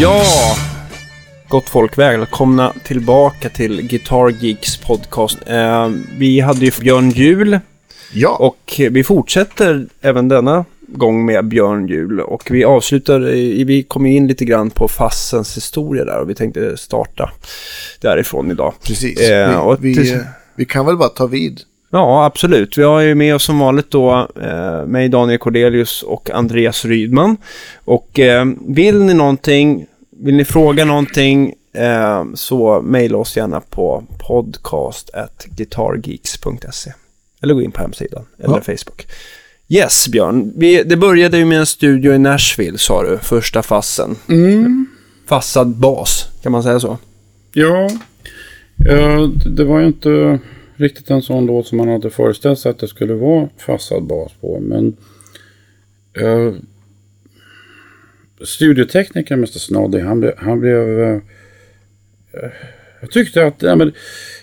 Ja, gott folk, välkomna tillbaka till Guitar Geeks podcast. Eh, vi hade ju Björn Jul Ja, och vi fortsätter även denna gång med Björn Jul. Och vi avslutar, vi kom ju in lite grann på Fassens historia där och vi tänkte starta därifrån idag. precis. Eh, vi, vi, till- vi kan väl bara ta vid. Ja, absolut. Vi har ju med oss som vanligt då eh, mig, Daniel Cordelius och Andreas Rydman. Och eh, vill ni någonting, vill ni fråga någonting eh, så mejla oss gärna på podcast.guitargeeks.se Eller gå in på hemsidan eller Ja. Facebook. Yes, Björn. Vi, det började ju med en studio i Nashville, sa du, första fassen. Mm. Fassad bas, kan man säga så? Ja, eh, det var ju inte riktigt en sån låt som man hade föreställt sig att det skulle vara fassad bas på. Men eh, studioteknikern Mr Snoddy, han, blev- han blev... eh, jag tyckte att... Ja, men,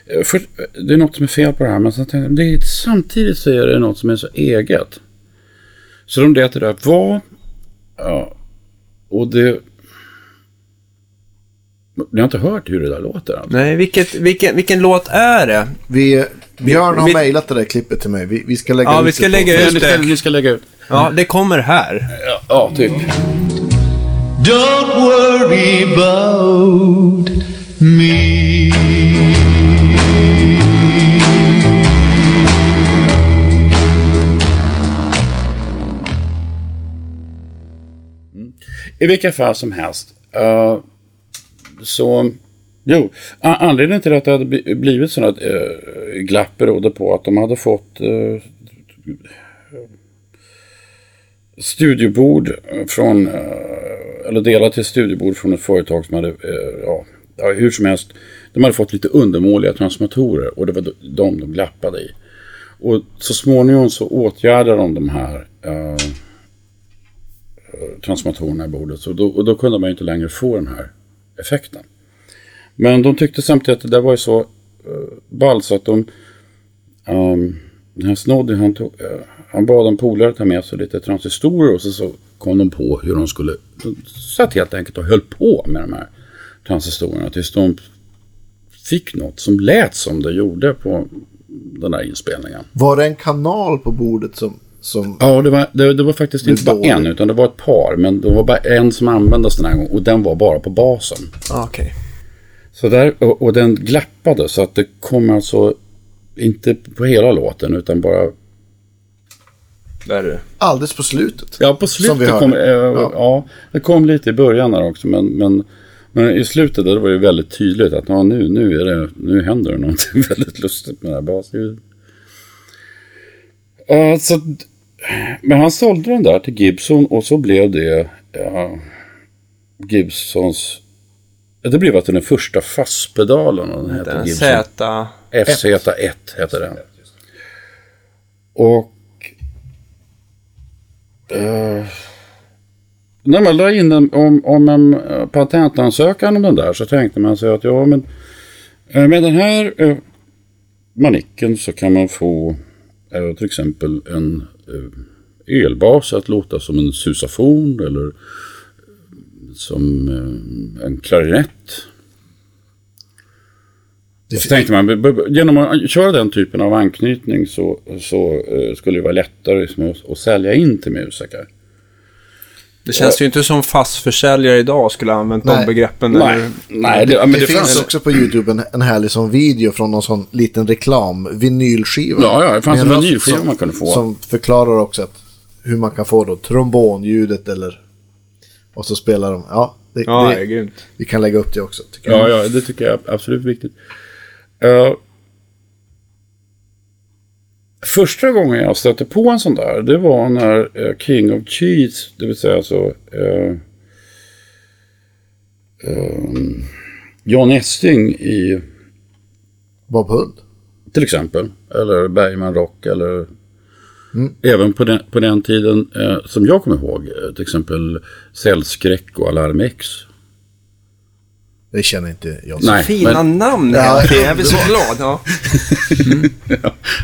eh, för, det är något som är fel på det här, men sen tänkte jag, det är, samtidigt så är det något som är så eget. Så de lät det där vara. Ja, och det... Ni har inte hört hur det där låter? Alltså. Nej, vilket, vilken, vilken låt är det? Vi, Björn har vi- mejlat det där klippet till mig. Vi, vi ska lägga Ja, ut vi ska det på- lägga Ja, ut ni, ska, det. ni ska lägga ut. Ja, det kommer här. Ja, ja typ. Don't worry about me. I vilka fall som helst. eh, så, jo, anledningen till att det hade blivit sådana äh, glapp berodde på att de hade fått eh, äh, studiebord från, äh, eller delat till studiebord från ett företag som hade, ja, ja, hur som helst, de hade fått lite undermåliga transformatorer och det var de de glappade i. Och så småningom så åtgärdade de de här transformatorerna i bordet. Så då, och då kunde man ju inte längre få den här effekten. Men de tyckte samtidigt att det där var ju så uh, ball så att de... Um, den här Snoddy, han, tog, uh, han bad en polare ta med sig lite transistorer och så, så kom de på hur de skulle... De satt helt enkelt och höll på med de här transistorerna tills de fick något som lät som det gjorde på den här inspelningen. Var det en kanal på bordet som som Ja, det var, det, det var faktiskt inte bara en, utan det var ett par. Men det var bara en som användes den här gången och den var bara på basen. Ah, Okej. Så där, och, och den glappade så att det kom alltså inte på hela låten utan bara... Där är det. alldeles på slutet. Ja, på slutet kom... Eh, ja. det kom lite i början där också men, men, men i slutet där var det väldigt tydligt att ja, nu, nu, är det, nu händer det någonting väldigt lustigt med det här basljudet. Uh, så, men han sålde den där till Gibson och så blev det ja, Gibsons... Det blev alltså den första fastpedalen. Den hette Den Gibson. Z... FZ1 hette den. Och... eh, när man la in en, om, om en eh, patentansökan om den där så tänkte man sig att ja men eh, med den här uh, manicken så kan man få eh, till exempel en eh, elbas att låta som en susafon eller eh, som eh, en klarinett. Det, Så tänkte man, genom att köra den typen av anknytning så, så eh, skulle det vara lättare liksom att, att sälja in till musiker. Det känns ju inte som fastförsäljare idag skulle ha använt de Nej. begreppen. Nej, eller- nej det, ja, men det, det, finns fanns... också på YouTube en, en härlig sån video från någon sån liten reklam, vinylskiva. Ja, ja, det fanns en vinylskiva som- man kunde få. Som förklarar också att, hur man kan få då trombonljudet eller... Och så spelar de, ja, det, Ja, det är det, grymt. vi kan lägga upp det också. Tycker jag. Ja, ja, det tycker jag är absolut viktigt. Eh, första gången jag stötte på en sån där, det var när eh, King of Cheese, det vill säga så... Uh, John Esting i Bob Hund. till exempel. Eller Bergman Rock eller även på den, på den tiden eh, som jag kommer ihåg. Eh, till exempel Cellskräck och Alarm X. Det känner inte jag. Nej, Fina men, namn Ja. Jag blir så glad. Ja.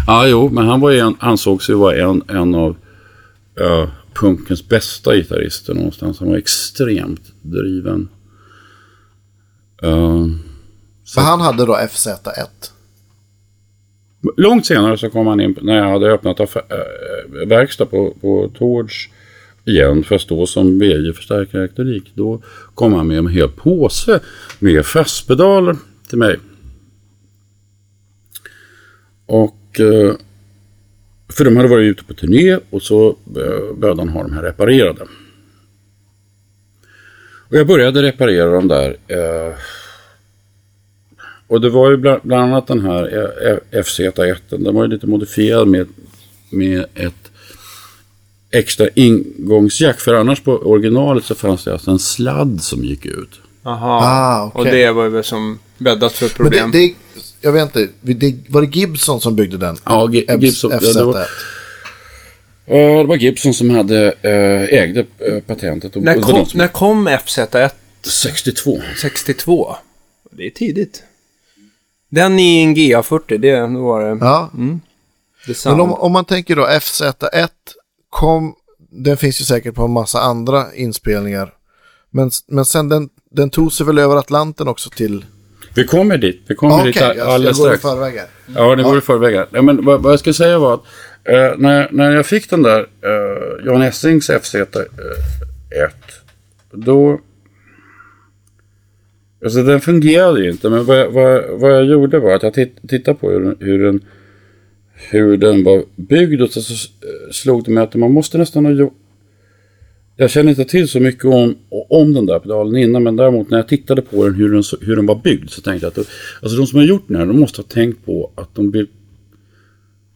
ja, jo, men han var en, ansågs ju vara en, en av eh, punkens bästa gitarrister någonstans. Han var extremt driven. Eh, Så han hade då FZ1. Långt senare så kom han in när jag hade öppnat affär, äh, verkstad på, på Tords igen fast då som VJ-förstärkare. Då kom han med en hel påse med fastpedaler till mig. Och eh, för de hade varit ute på turné och så behövde började han ha de här reparerade. Och jag började reparera dem där. Eh, och det var ju bland, annat den här eh, FZ1. Den var ju lite modifierad med, med ett extra ingångsjack. För annars på originalet så fanns det alltså en sladd som gick ut. Jaha. Ah, okej. Och det var ju väl som bäddat för Men problem. det, det, jag vet inte, det, var det Gibson som byggde den? Ja, Gi- Gibson. Ja, det, FZ1. var, eh, det var Gibson som hade, eh, ägde eh, patentet. Och, när, kom, som- när kom FZ1 62. 62? Det är tidigt. Den i en GA40, det då var det. Ja, det sound. men om, om man tänker då FZ1 kom, den finns ju säkert på en massa andra inspelningar. Men, men sen den, den tog sig väl över Atlanten också till... Vi kommer dit. Vi kommer Ah, dit Okej, jag, jag alldeles går i strax. förväg. Ja, det går i förväg. Ja, men vad, vad jag ska säga var att eh, när, när jag fick den där eh, Jan Essings FZ1, eh, då... Alltså den fungerade ju inte, men vad, jag- vad, vad jag gjorde var att jag titt, tittade på hur, hur, den, hur den var byggd och så, eh, slog det mig att man måste nästan ha gjort... Jag känner inte till så mycket om, om den där pedalen innan, men däremot när jag tittade på den, hur den, hur den var byggd, så tänkte jag att alltså de som har gjort den här, de måste ha tänkt på att de vill...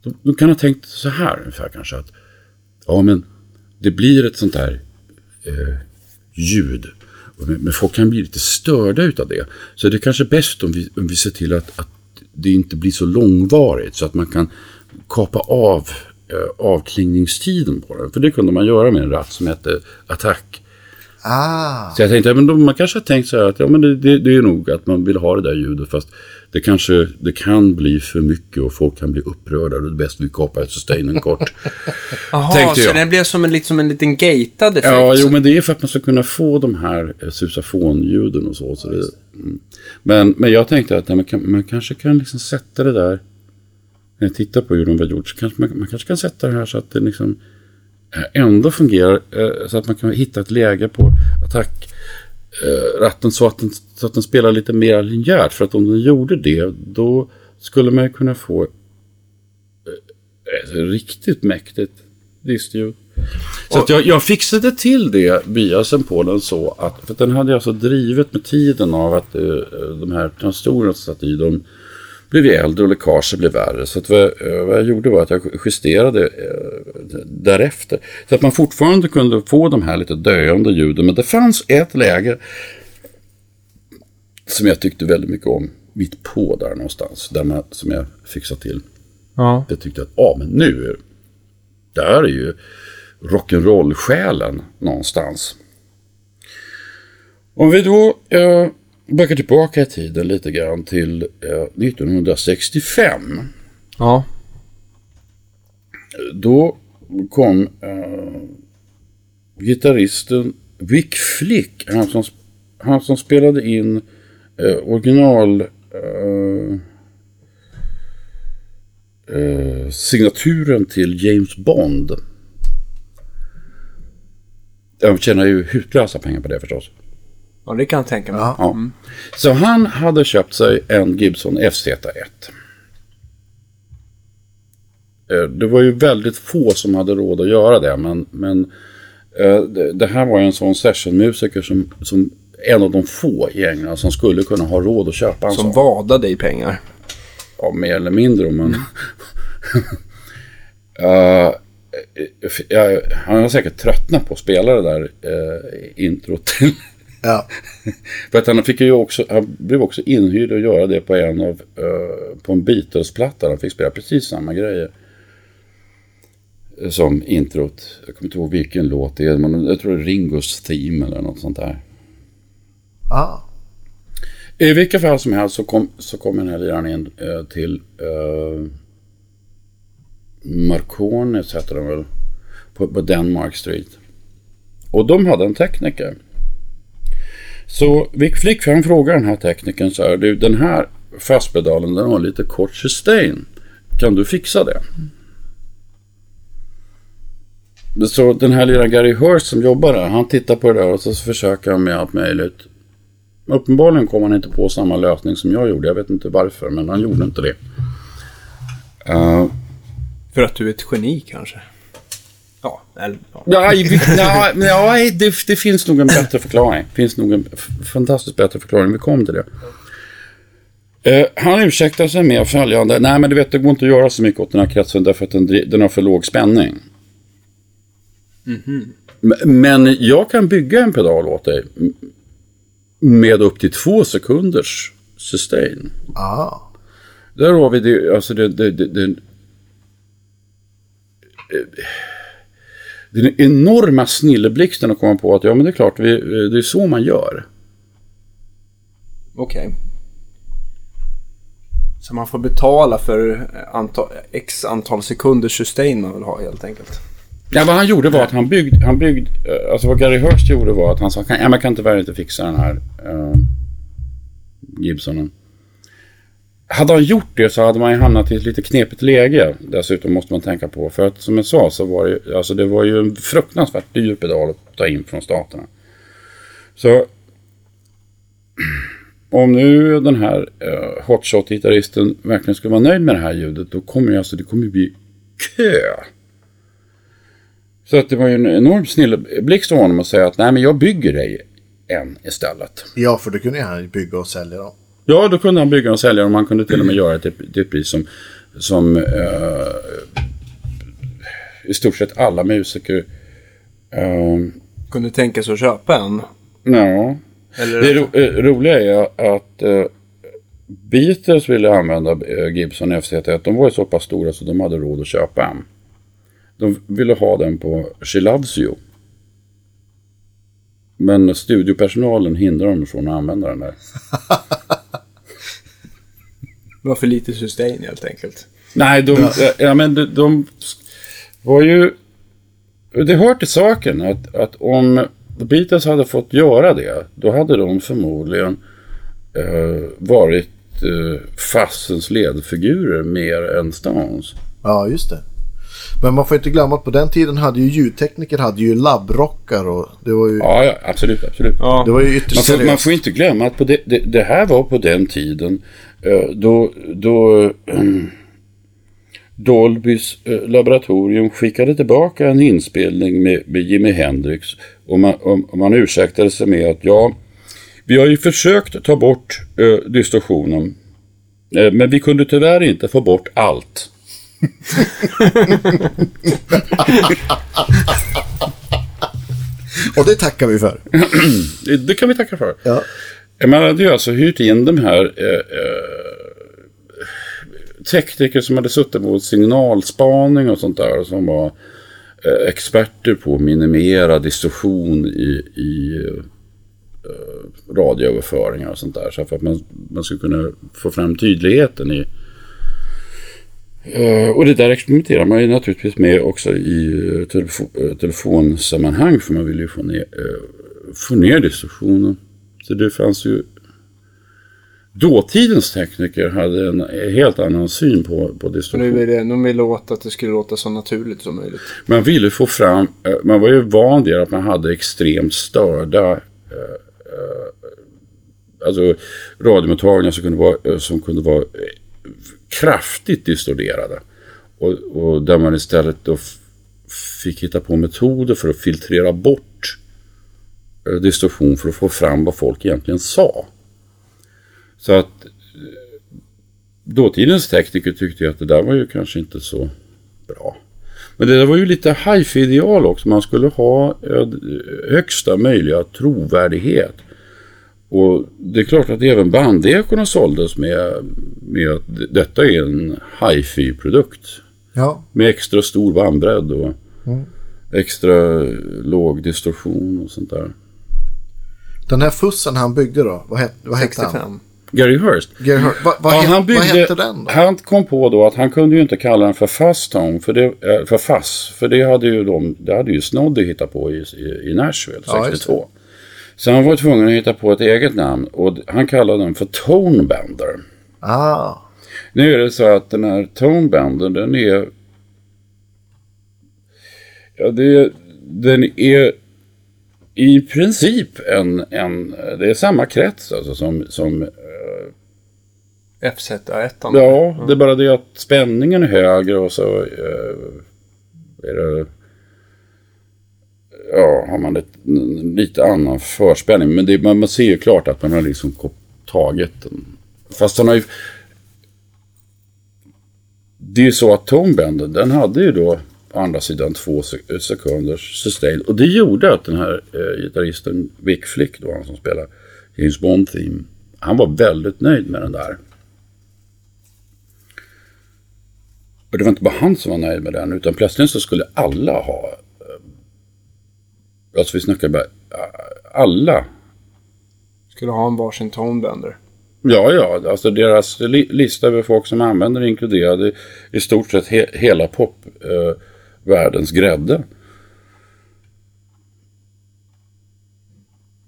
De, de kan ha tänkt så här ungefär kanske att, ja men det blir ett sånt där eh, ljud. Men men folk kan bli lite störda utav det. Så det är kanske bäst om vi, om vi ser till att, att det inte blir så långvarigt så att man kan kapa av eh, avklingningstiden på den. För det kunde man göra med en ratt som hette Attack. Ah, Så jag tänkte, men då, man kanske har tänkt så här att ja, men det, det, det är nog att man vill ha det där ljudet fast det kanske det kan bli för mycket och folk kan bli upprörda det är bäst vi kapar sustainen kort. Jaha, så jag. den blev som en, lite som en liten gatad effekt. Ja, jo, men det är för att man ska kunna få de här eh, susafonljuden och så. så det, mm. men, men jag tänkte att ja, man, kan, man kanske kan liksom sätta det där. När jag tittar på hur de var gjort så kanske man, man kanske kan sätta det här så att det liksom eh, ändå fungerar. Eh, så att man kan hitta ett läge på attackratten eh, så, att den, så att den spelar lite mer linjärt. För att om den gjorde det, då skulle man ju kunna få ett riktigt mäktigt distljud. Så att jag, jag fixade till det biasen på den så att, för den hade jag alltså drivet med tiden av att de här transistorerna som satt i dem blev ju äldre och läckaget blev värre. Så vad, eh, vad jag gjorde var att jag justerade eh, därefter. Så att man fortfarande kunde få de här lite döende ljuden. Men det fanns ett läge som jag tyckte väldigt mycket om. Mitt på där någonstans. Där man, som jag fixade till. Ja. Jag tyckte att, ja men nu, där är ju rock'n'roll-själen någonstans. Om vi då eh, backar tillbaka i tiden lite grann till eh, 1965. Ja. Då kom eh, gitarristen Vic Flick, han som, han som spelade in eh, original eh, eh, signaturen till James Bond. Jag tjänar ju hutlösa pengar på det förstås. Ja, det kan jag tänka mig. Ja. Ja. Så han hade köpt sig en Gibson FZ1. Eh, Det var ju väldigt få som hade råd att göra det. Men, men eh, det, här var ju en sån sessionmusiker som, som en av de få i England som skulle kunna ha råd att köpa en Som sån. vadade i pengar. Ja, mer eller mindre. Men... Eh, jag, han har säkert tröttnat på att spela det där uh, introt till ja. För att han fick ju också, han blev också inhyrd att göra det på en av, eh, på en Beatles-platta. Han fick spela precis samma grejer. Som introt. Jag kommer inte ihåg vilken låt det är. Men jag tror det är Ringos Theme eller något sånt där. Ah. I vilka fall som helst så kom, så kom den här liraren in eh, till eh, Marconis heter den väl. På, på Denmark Street. Och de hade en tekniker. Så Vic Flick han frågar den här teknikern så här. Du, den här fastpedalen den har lite kort sustain. Kan du fixa det? Så den här lilla Gary Hurst som jobbar där, han tittar på det där och så försöker han med allt möjligt. Uppenbarligen kom han inte på samma lösning som jag gjorde. Jag vet inte varför, men han gjorde inte det. Uh, För att du är ett geni kanske? Ja, eller... Ja. Ja, ja, ja det, det finns nog en bättre förklaring. Det finns nog en fantastiskt bättre förklaring. Vi kom till det. Eh, han ursäktar sig med följande. Nej, men du vet, det går inte att göra så mycket åt den här kretsen därför att den, den har för låg spänning. M- Men jag kan bygga en pedal åt dig med upp till två sekunders sustain. Ah. Där har vi det, alltså det, det, det, det den enorma snilleblixten att komma på att ja men det är klart, vi, det är så man gör. Okej. Så man får betala för antal, x antal sekunders sustain man vill ha helt enkelt. Ja, vad han gjorde var att han byggde, han byggde, eh, alltså vad Gary Hurst gjorde var att han sa, ja, man kan tyvärr inte fixa den här uh, Gibsonen. Hade han gjort det så hade man ju hamnat i ett lite knepigt läge. Dessutom måste man tänka på. För att som jag sa så var det, ju- alltså det var ju en fruktansvärt dyr pedal att ta in från staterna. Så om nu den här uh, hotshot-gitarristen verkligen skulle vara nöjd med det här ljudet. Då kommer det alltså, det kommer ju bli kö. Så att det var ju en enorm snilleblixt av honom att säga att nej men jag bygger dig en istället. Ja, för då kunde han ju bygga och sälja dem. Ja, då kunde han bygga och sälja och man kunde till och med göra det till, till ett pris som, som eh, i stort sett alla musiker eh, Kunde tänka sig att köpa en. Ja. Eller, Det ro, eh, roliga är att eh, Beatles ville använda eh, Gibson FZ1. De var ju så pass stora så de hade råd att köpa en. De ville ha den på She Loves You. Men studiopersonalen hindrade dem från att använda den där. det var för lite sustain helt enkelt. Nej, de, ja. ja, men de, de var ju... Det hör till saken att, att om Beatles hade fått göra det, då hade de förmodligen eh, varit eh, fassens ledfigurer mer än Stones. Ja, just det. Men man får inte glömma att på den tiden hade ju ljudtekniker hade ju labbrockar och det var ju, Ja, ja absolut, absolut. Ja, det var ju ytterst Man får, seriöst. man får inte glömma att på det, det, det här var på den tiden eh, då, då mm, Dolbys eh, laboratorium skickade tillbaka en inspelning med, med Jimi Hendrix och man, och, och man ursäktade sig med att ja, vi har ju försökt ta bort eh, distorsionen eh, men vi kunde tyvärr inte få bort allt. Och det tackar vi för. Det, kan vi tacka för. Ja. Man hade ju alltså hyrt in de här eh, eh, tekniker som hade suttit mot signalspaning och sånt där. Som var eh, experter på att minimera distorsion i, i eh, radioöverföringar och sånt där. Så för att man, man skulle kunna få fram tydligheten i och det där experimenterar man ju naturligtvis med också i eh, eh, telefonsammanhang för man vill ju få ner, eh, få ner distorsionen. Så det fanns ju... Dåtidens tekniker hade en helt annan syn på, på nu distorsion. det, de ville åt att det skulle låta så naturligt som möjligt. Man ville få fram, eh, man var ju van vid att man hade extremt störda eh, eh, alltså radiomottagningar som kunde vara, eh, som kunde vara eh, kraftigt distorderade. Och, och där man istället då fick hitta på metoder för att filtrera bort eh, distorsion för att få fram vad folk egentligen sa. Så att eh, dåtidens tekniker tyckte ju att det där var ju kanske inte så bra. Men det där var ju lite hifi-ideal också. Man skulle ha eh, högsta möjliga trovärdighet. Och det är klart att även bandekorna såldes med, med att detta är en hifi-produkt. Ja, Med extra stor bandbredd och extra låg distorsion och sånt där. den här fussen han byggde då, vad, het, vad hette han? 65. Gary Hurst. Gary Hur- vad, vad, Ja, han, byggde, vad hette den då? han kom på då att han kunde ju inte kalla den för fast för, det, eh, för fast, för det hade ju, de, det hade ju Snoddy hittat på i, i, i Nashville Ja, just 62. Så han var tvungen att hitta på ett eget namn och han kallade den för Tonebender. Ah, Nu är det så att den här Tonebender den är... Ja, det, den är i princip en, en... Det är samma krets alltså som... som FZ1. ja, det är bara det att spänningen är högre och så eh, är det... Ja, har man lite, lite annan förspänning. Men det, man, man ser ju klart att man har liksom tagit den. Fast han har ju... Det är ju så att Tonebender, den hade ju då på andra sidan två sekunders sustain. Och det gjorde att den här eh, gitarristen Vic Flick, då, han som spelar James Bond Theme, han var väldigt nöjd med den där. Och det var inte bara han som var nöjd med den, utan plötsligt så skulle alla ha... Alltså vi snackar bara... Alla Skulle ha en varsin tonebender. Ja, ja, alltså deras li lista över folk som använder inkluderade i stort sett he hela popvärldens eh, grädde.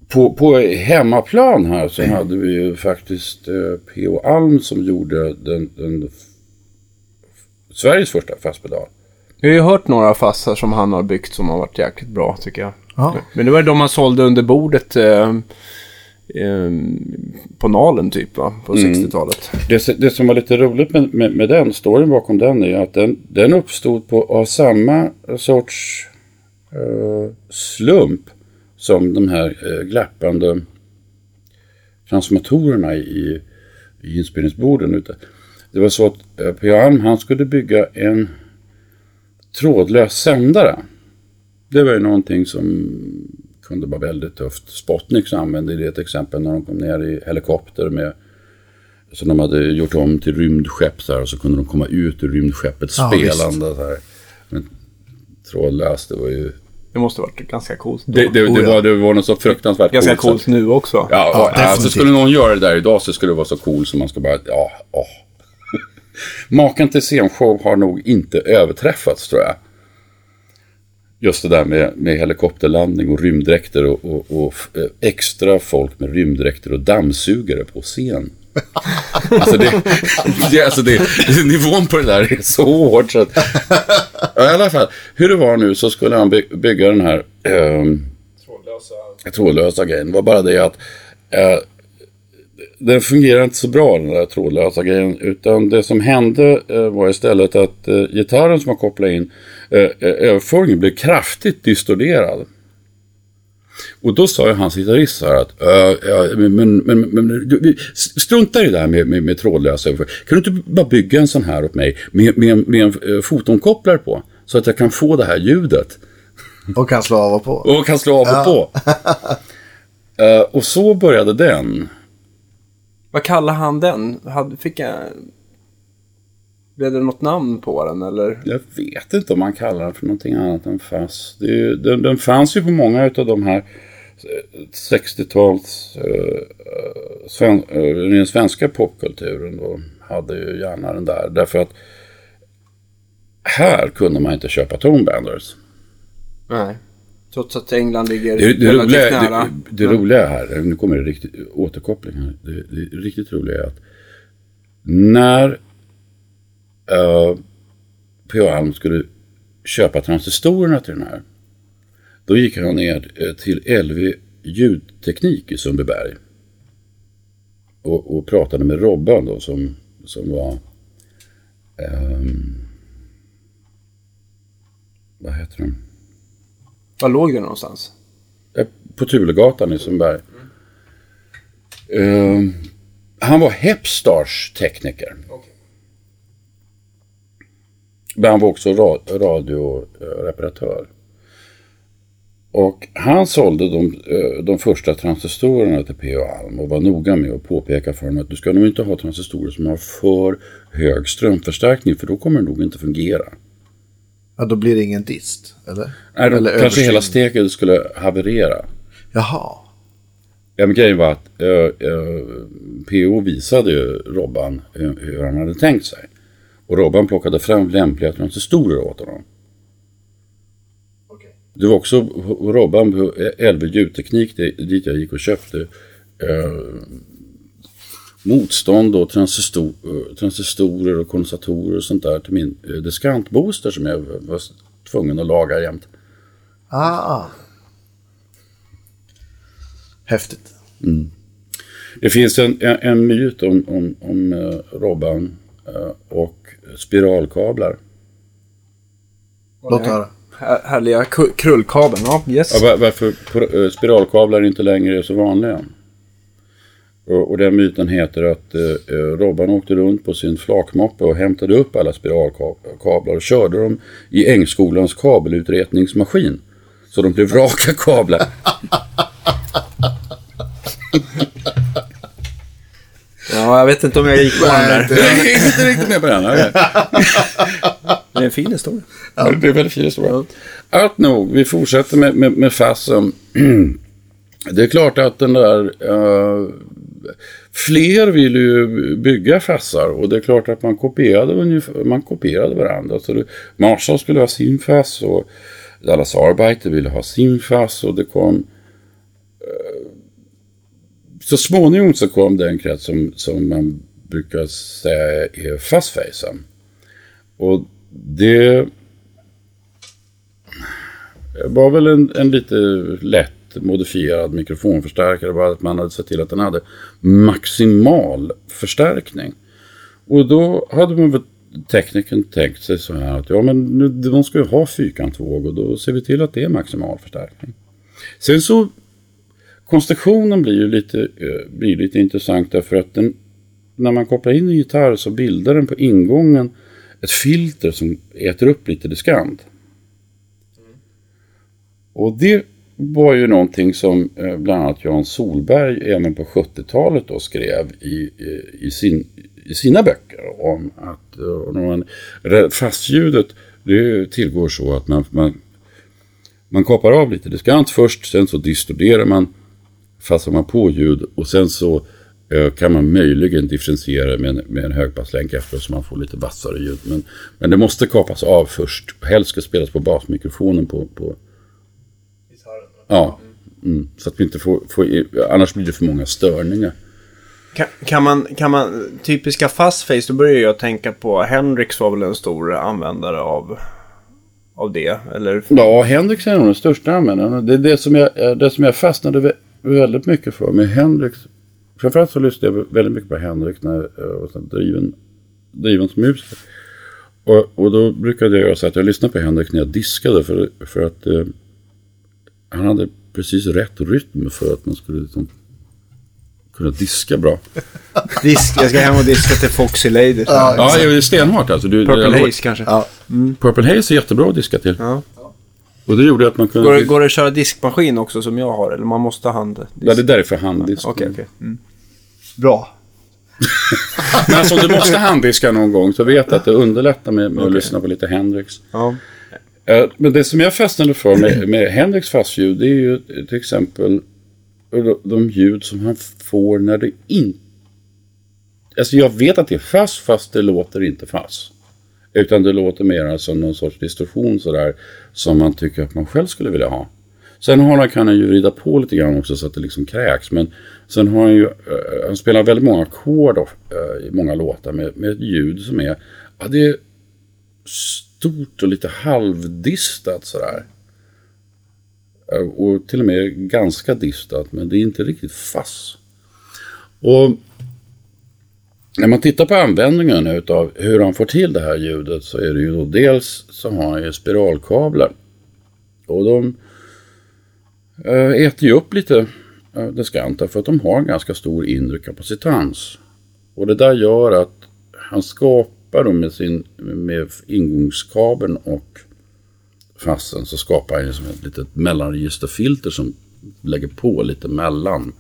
På, på hemmaplan här så hade vi ju faktiskt eh, P.O. Alm som gjorde den, den Sveriges första fastpedal. Vi har ju hört några fassar som han har byggt som har varit jäkligt bra tycker jag. Ja. Men det var de man sålde under bordet eh, eh, på Nalen typ va? På 60-talet. Det, det som var lite roligt med, med, med den, storyn bakom den är att den, den uppstod på, av samma sorts eh, slump som de här eh, glappande transformatorerna i, i inspelningsborden ute. Det var så att eh, P.A. Alm, han skulle bygga en trådlös sändare. Det var ju någonting som kunde vara väldigt tufft. Spotnik använde det ett exempel när de kom ner i helikopter med så de hade gjort om till rymdskepp så här, och så kunde de komma ut ur rymdskeppet Ja, spelande. Så här. Men trådlöst, det var ju... Det måste ha varit ganska coolt. då. Det, det, det, Oh, ja. var, det var något så fruktansvärt Ganska coolt. så coolt nu också. Ja, Ja, ja alltså skulle någon göra det där idag så skulle det vara så cool som man ska bara, ja, ja. Maken till scenshow har nog inte överträffats tror jag. Just det där med, med helikopterlandning och rymddräkter och, och, och eh, extra folk med rymddräkter och dammsugare på scen. Alltså, det, det, alltså det, nivån på det där är så hårt så att... I alla fall, hur det var nu så skulle han by, bygga den här ehm, trådlösa grejen. Det var bara det att eh, den fungerar inte så bra den där trådlösa grejen. Utan det som hände eh, var istället att eh, gitarren som var kopplad in, eh, överföringen blev kraftigt distorderad. Och då sa ju hans gitarrist så här att, "Äh, ja, men, men, men, men strunta i det där med, med, med trådlösa överföring. Kan du inte bara bygga en sån här åt mig med, med, med en fotonkopplare på? Så att jag kan få det här ljudet. Och kan slå av och på. Och kan slå av och på. Eh, och så började den. Vad kallar han den? Hade, fick jag... Blev det något namn på den eller? Jag vet inte om man kallar den för någonting annat än är, ju- den, den fanns ju på många av de här eh, 60-tals eh, sven, eh, den svenska popkulturen då hade ju gärna den där. Därför att här kunde man inte köpa tonebanders. Nej. Trots att England ligger Det, det, relativt roliga, nära. det, det roliga här, nu kommer det riktigt återkoppling här. Det, det riktigt roliga är att när uh, P.O. Alm skulle köpa transistorerna till den här. Då gick han ner eh, till LV ljudteknik i Sundbyberg. Och, och pratade med Robban då som, som var... ehm, vad heter de? Var låg det någonstans? Eh, På Tulegatan i Sundbyberg. Eh, han var Hepstars tekniker. Men han var också ra- radioreparatör. Och han sålde de, eh, de första transistorerna till P.O. Alm och var noga med att påpeka för honom att du ska nog inte ha transistorer som har för hög strömförstärkning för då kommer det nog inte fungera. Ja, då blir det ingen dist, eller? Nej, då Eller kanske hela överstyrning. steket skulle haverera. Jaha. Ja, men grejen var att uh, uh, PO visade ju Robban hur, hur han hade tänkt sig. Och Robban plockade fram lämpliga transistorer åt honom. Det var också Robban på LV ljudteknik dit jag gick och köpte eh, motstånd och transistor, eh, transistorer och kondensatorer och sånt där till min eh, diskantbooster som jag var tvungen att laga jämt. Ah. Häftigt. Det finns en, en, en myt om, om, om eh, Robban eh, och spiralkablar. Låt höra. Här, härliga krullkabeln. Ja, yes. Ja, var, varför eh, spiralkablar inte längre är så vanliga. Och, och den myten heter att eh, eh, Robban åkte runt på sin flakmoppe och hämtade upp alla spiralkablar och körde dem i Ängskolans kabelutretningsmaskin. Så de blev raka kablar. Ja, jag vet inte om jag gick på den där. Jag är inte riktigt med på den. Det är en fin historia. Ja, det är väldigt fin historia. Allt nog, vi fortsätter med, med, med fasen. Det är klart att den där... eh, fler ville ju bygga fassar och det är klart att man kopierade, ungefär, man kopierade varandra. Så det, Marshall skulle ha sin fass och Dallas Arbeiter ville ha sin fass och det kom... Eh, så småningom så kom den krets som, som man brukar säga är fastfacen. Och det var väl en, en lite lätt modifierad mikrofonförstärkare. Bara att man hade sett till att den hade maximal förstärkning. Och då hade man väl tekniken tänkt sig så här att ja men nu, de ska ju ha fyrkantvåg och då ser vi till att det är maximal förstärkning. Sen så konstruktionen blir ju lite, eh, blir lite intressant därför att den, när man kopplar in en gitarr så bildar den på ingången ett filter som äter upp lite diskant. Och det var ju någonting som eh, bland annat Jan Solberg även på 70-talet då skrev i, i, i, sin, i sina böcker om att eh, man, fastljudet det tillgår så att man, man, man kapar av lite diskant först, sen så distorderar man, fastnar man på ljud och sen så eh, kan man möjligen differentiera med en, med en högpasslänk efteråt så man får lite vassare ljud. Men, men det måste kapas av först. Helst ska spelas på basmikrofonen på, på Ja, mm. så att vi inte får, får, annars blir det för många störningar. Kan, kan, man, kan man, typiska fastface, då börjar jag tänka på Hendrix var väl en stor användare av, av det, eller? Ja, Hendrix är nog den största användaren. Det är det som jag, det som jag fastnade vä- väldigt mycket för med Hendrix. Framförallt så lyssnade jag väldigt mycket på Hendrix när jag var driven, driven som musiker. Och, och då brukade jag göra så att jag lyssnade på Hendrix när jag diskade för, för att eh, han hade precis rätt rytm för att man skulle liksom kunna diska bra. Disk, jag ska hem och diska till Foxy Lady. Ja, Ja, det är stenhårt alltså. Du, Purple det- Haze kanske. Ja. Purple Haze är jättebra att diska till. Ja. Och det gjorde att man kunde... Går, det, går det att köra diskmaskin också som jag har? Eller man måste ha hand? Ja, det är därför handdisk. Okej, okej. Mm. Bra. Men alltså om du måste handdiska någon gång så vet att det underlättar med, med att lyssna på lite Hendrix. Ja. Eh, men det som jag fastnade för med, med Hendrix fastljud det är ju till exempel eh, de- ljud som han får när det inte... Alltså jag vet att det är fast fast det låter inte fast. Utan det låter mer som någon sorts distorsion sådär som man tycker att man själv skulle vilja ha. Sen har han, kan han ju rida på lite grann också så att det liksom kräks. Men sen har han ju, eh, han spelar väldigt många ackord i många låtar med, med ett ljud som är, ja det är stort och lite halvdistat sådär. Eh, och till och med ganska distat, men det är inte riktigt fass. Och när man tittar på användningen utav hur han får till det här ljudet så är det ju då dels så har han ju spiralkablar. Och de eh, äter ju upp lite eh, diskanter för att de har en ganska stor inre kapacitans. Och det där gör att han skapar då med sin med ingångskabeln och fassen så skapar han som ett litet mellanregisterfilter som lägger på lite mellan.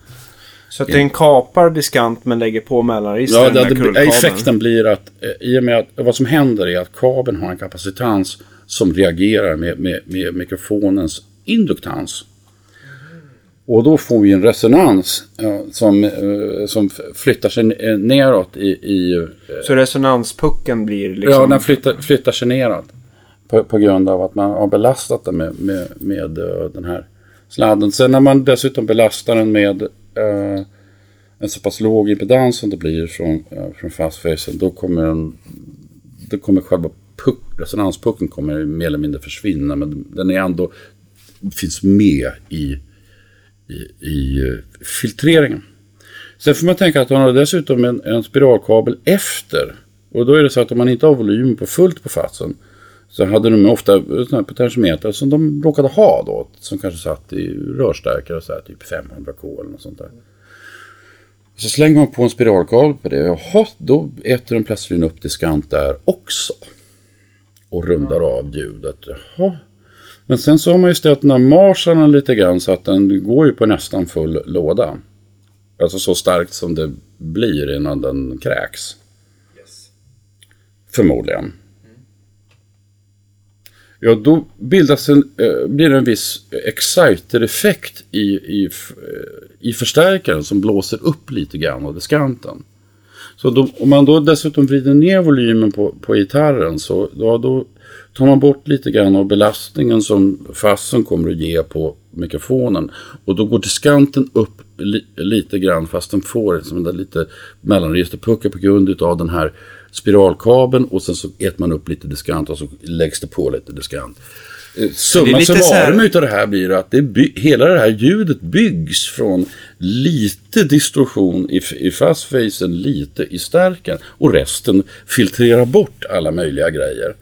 Så att den kapar diskant men lägger på mellanregister Ja, det, det, effekten blir att eh, i och med att vad som händer är att kabeln har en kapacitans som reagerar med, med, med mikrofonens induktans. Och då får vi en resonans som, eh, som flyttar sig eh, neråt i, i eh, Så resonanspucken blir liksom... Ja, den flyttar, flyttar sig neråt. På, på grund av att man har belastat den med, med, med den här sladden. Sen när man dessutom belastar den med eh, en så pass låg impedans som det blir från, eh, från fastfacen. Då kommer, den, då kommer själva puck, resonanspucken kommer mer eller mindre försvinna. Men den är ändå, finns med i, i, i eh, filtreringen. Sen får man tänka att han har dessutom en, en spiralkabel efter. Och då är det så att om man inte har volym på fullt på fatsen så hade de ofta potentiometrar som de råkade ha då. Som kanske satt i rörstärkare, så här, typ 500K eller något sånt där. Så slänger man på en spiralkabel på det. Jaha, då äter den plötsligt upp diskant där också. Och rundar av ljudet. Jaha. Men sen så har man ju ställt den här marsarna lite grann så att den går ju på nästan full låda. Alltså så starkt som det blir innan den kräks. Förmodligen. Ja, då bildas en, eh, blir det en viss exciter-effekt i, i, eh, i förstärkaren som blåser upp lite grann av diskanten. Så då, om man då dessutom vrider ner volymen på, på gitarren så då, då tar man bort lite grann av belastningen som fassen kommer att ge på mikrofonen. Och då går diskanten upp li, lite grann fast den får som där lite mellanregisterpuckel på grund av den här spiralkabeln och sen så äter man upp lite diskant och så läggs det på lite diskant. Eh, Summa summarum utav det här blir att det by- hela det här ljudet byggs från lite distorsion i, i fastfacen, lite i stärken och resten filtrerar bort alla möjliga grejer.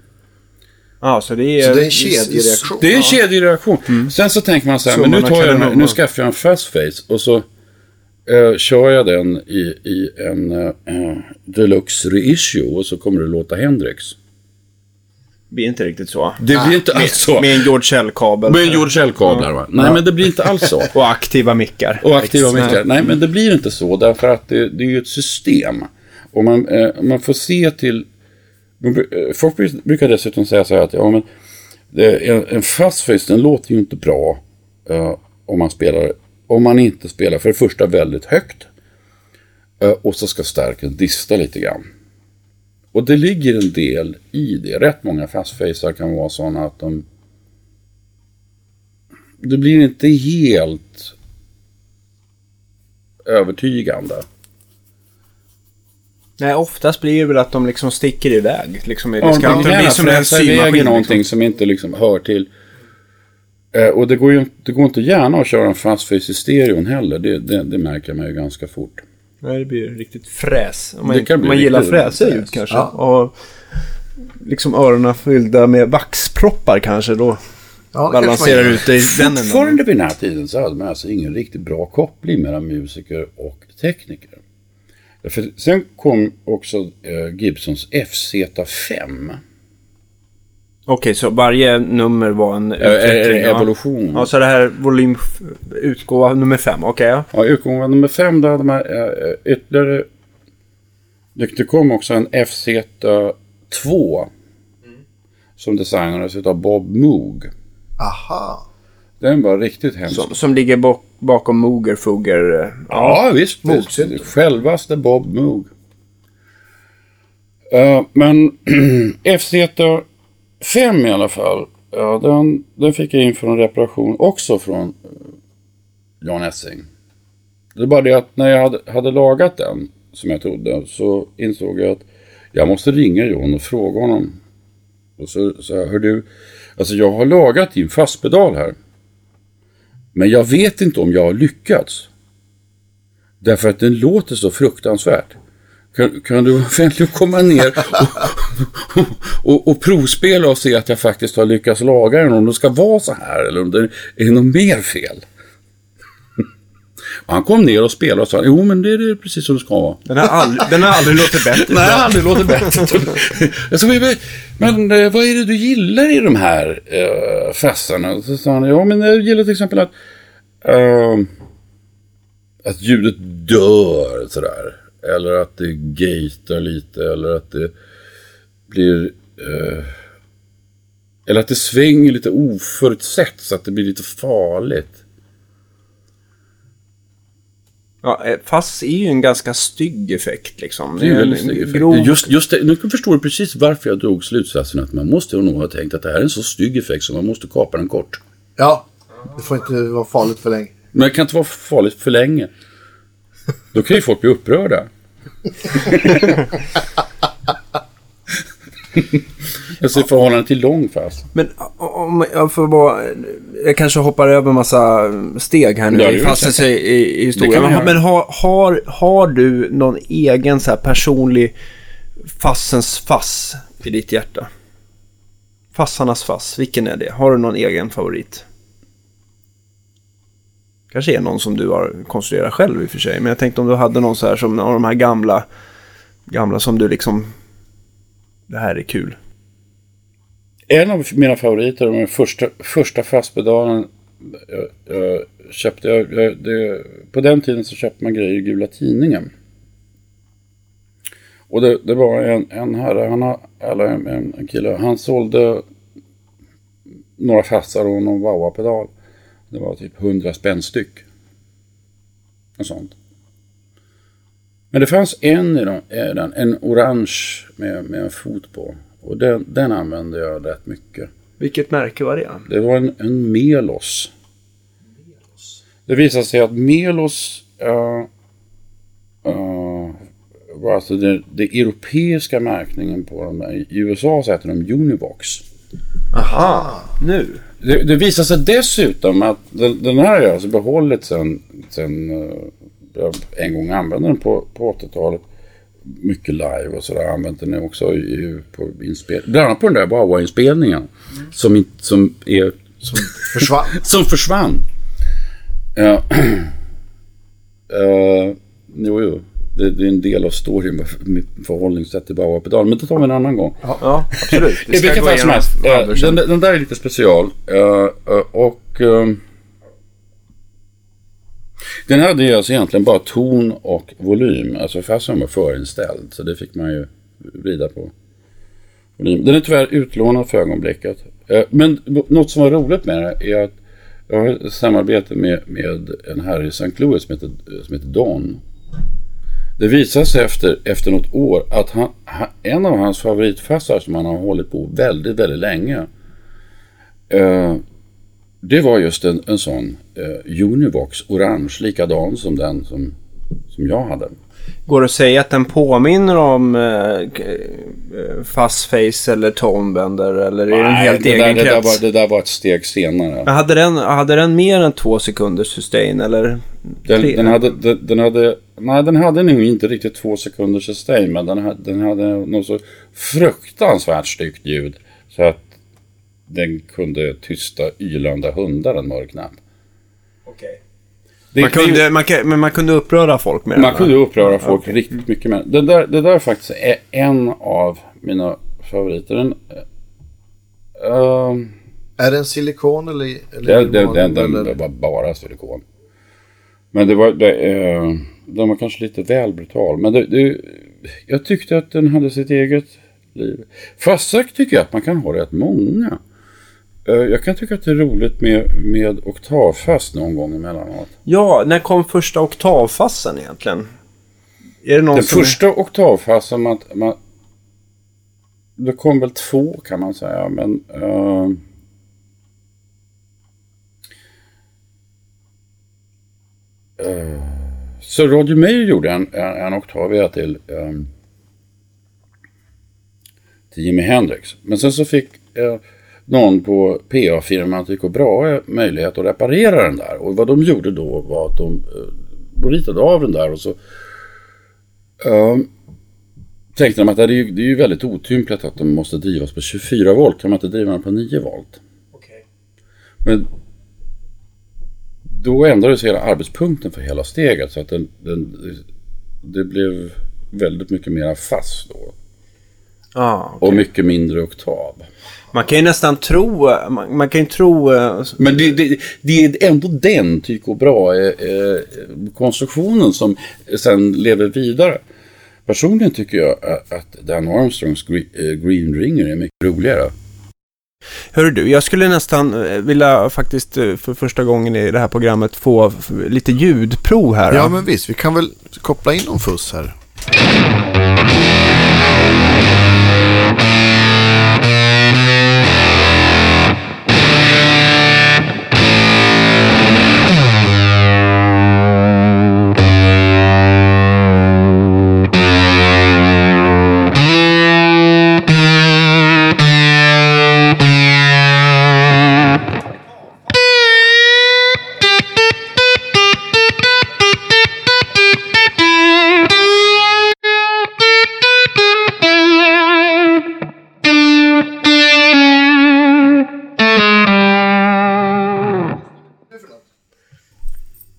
Ja, så det är... Så det är en kedjereaktion. Det är en kedjereaktion. Sen så tänker man så här, men nu, tar jag, nu kardemumman. skaffar jag en fastface och så eh, kör jag den i, i en eh, deluxe reissue och så kommer det låta Hendrix. Det blir inte riktigt så. Det blir inte alls så. Med en George L-kabel. Med en George L-kablar va? Nej, men det blir inte alls så. Och aktiva mickar. Och aktiva Exakt. mickar. Nej, men det blir inte så därför att det, det är ju ett system. Och man, eh, man får se till... Men, eh, Folk brukar dessutom säga så här att ja, men det, en, en fastface den låter ju inte bra uh, om man spelar om man inte spelar för det första väldigt högt uh, och så ska stärken dista lite grann. Och det ligger en del i det. Rätt många fastfacer kan vara sådana att de det blir inte helt övertygande. Nej, oftast blir det väl att de liksom sticker iväg. Liksom i Ja, diskanten. man det kan blir gärna som en symaskin. i någonting Liksom. som inte liksom hör till. Eh, och det går ju det går inte gärna att köra en fastface i stereon heller. Det, det, det märker man ju ganska fort. Nej, det blir riktigt fräs. Om man, Det kan bli man gillar riktigt fräsiga fräs. ljud kanske. Ja. Och liksom öronen fyllda med vaxproppar kanske. Då Ja, balanserar ut det i den änden. Fortfarande vid den här tiden så hade man alltså ingen riktigt bra koppling mellan musiker och tekniker. För sen kom också eh, Gibsons FZ5. Okej, så varje nummer var en Eh, eh, utveckling. ja. evolution. Ja, så det här volym utgåva nummer fem. Okej, ja. Ja, utgången nummer fem, då hade man eh, ytterligare... Det det kom också en FZ2. Som designades av Bob Moog. Aha. Den var riktigt hemsk. Som, som ligger bak, bakom Moger Fugger. eh, Ja, visst. Moogsynt. visst. Självaste Bob Moog. Eh, men FZ5 i alla fall. Ja, den, den fick jag in för en reparation också från eh, Jan Essing. Det är bara det att när jag hade, hade lagat den, som jag trodde, så insåg jag att jag måste ringa John och fråga honom. Och så sa jag, hör du, alltså jag har lagat din fastpedal här. Men jag vet inte om jag har lyckats. Därför att den låter så fruktansvärt. Kan, kan du vara vänlig och komma ner och, och, och provspela och se att jag faktiskt har lyckats laga den, om den ska vara så här eller om det är något mer fel. Och han kom ner och spelade och sa, jo men det är precis som det ska vara. Den har aldrig, den har aldrig låtit bättre. Det har aldrig låtit bättre. Sa, men, eh, vad är det du gillar i de här uh, fassarna? Så sa han, ja men jag gillar till exempel att, eh, att ljudet dör sådär. Eller att det gatar lite, eller att det blir... eh, eller att det svänger lite oförutsett så att det blir lite farligt. Ja, eh, fass är ju en ganska stygg effekt liksom. Det är en väldigt snygg effekt. grov- Just, just det, nu förstår du precis varför jag drog slutsatsen att man måste nog ha tänkt att det här är en så stygg effekt så man måste kapa den kort. Ja, det får inte vara farligt för länge. Men det kan inte vara farligt för länge. Då kan ju folk bli upprörda. Jag ser förhållande till lång fast. Men om jag får bara... Jag kanske hoppar över en massa steg här nu Ja, det i i, i, i historien. men har, har, har du någon egen så här personlig fassens fass i ditt hjärta? Fassarnas fass, vilken är det? Har du någon egen favorit? Kanske är någon som du har konstruerat själv i och för sig. Men jag tänkte om du hade någon så här som av de här gamla, gamla som du liksom... Det här är kul. En av mina favoriter, den första, första fastpedalen jag, eh, jag eh, köpte. Jag, jag, det, på den tiden så köpte man grejer i Gula Tidningen. Och det, det var en, en herre, han har, eller en, en, kille, han sålde några fassar och någon wah-pedal. Det var typ 100 spänn styck. Och sånt. Men det fanns en i den, i den en orange med, med en fot på. Och den, den använde jag rätt mycket. Vilket märke var det? Det var en, en Melos. Det visade sig att Melos uh, uh, var alltså den, den europeiska märkningen på dem. I USA så heter de Univox. Aha, nu. Det, det visar sig dessutom att den, den här har jag alltså behållit sen, sen eh, jag en gång använde den på, på 80-talet. Mycket live och sådär. Använt den också i, på inspel. Bland annat på den där Wawa-inspelningen. Som, inte- som, är, som, Försvann. som försvann. Ja. Eh, jo, jo. Det, det är en del av storyn mitt förhållningssätt till Wawa-pedal. Men det tar vi en annan gång. Ja, absolut. I vilket fall som helst. eh. Den, den där är lite special. eh, och eh, den hade ju alltså egentligen bara ton och volym. Alltså farsan var förinställd. Så det fick man ju vrida på. Volym. Den är tyvärr utlånad för ögonblicket. Eh, men något som var roligt med det är att jag har ett samarbete med, med en herre i St. Louis som heter, som heter Don. Det visade sig efter, efter något år att han, han, en av hans favoritfassar som han har hållit på väldigt, väldigt länge. Eh, det var just en, en sån eh, Univox orange, likadan som den som, som jag hade. Går det att säga att den påminner om eh, eh, Fastface eller Tonebender eller är det en helt det, egen där, det, där krets? var, det där var ett steg senare. Men hade, den, hade den mer än två sekunders sustain eller? Den, den, hade, den, den hade, nej den hade nog inte riktigt två sekunders sustain men den hade, den hade något så fruktansvärt styggt ljud så att den kunde tysta ylande hundar en mörk natt. Man det är ju- kunde, man, men man kunde uppröra folk med den? Man kunde uppröra folk riktigt mycket med det. Där, det där faktiskt är en av mina favoriter. Den, uh, Är det en silikon eller? eller den, den, den, den, eller- var bara silikon. Men det var, det, eh, den var kanske lite väl brutal. Men det, det, jag tyckte att den hade sitt eget liv. Fast sagt tycker jag att man kan ha rätt många. Eh, jag kan tycka att det är roligt med, med oktavfast någon gång emellanåt. Ja, när kom första oktavfassen egentligen? Är det någon Den som... första oktavfasen man, man... Det kom väl två kan man säga, men... eh, eh, så Roger Meyer gjorde en, en, en oktavia till, eh, till Jimi Hendrix. Men sen så fick eh, någon på PA-firman Tycho Brahe möjlighet att reparera den där. Och vad de gjorde då var att de eh, ritade av den där och så Ehm, tänkte de att det är, ju, det är ju väldigt otympligt att de måste drivas på 24 volt. Kan man inte driva den på 9 volt? Men då ändrades hela arbetspunkten för hela steget så att den, den, det blev väldigt mycket mer fast då. Ah, Och mycket mindre oktav. Man kan ju nästan tro... Man, man kan ju tro... eh, Men det, det, det är ändå den Tycho Brahe-konstruktionen som sen lever vidare. Personligen tycker jag att- Dan Armstrongs Gre- eh, Green Ringer är mycket roligare. Hör du, jag skulle nästan eh, vilja faktiskt eh, för första gången i det här programmet få lite ljudprov här. Ja, men visst. Vi kan väl koppla in någon fuss här.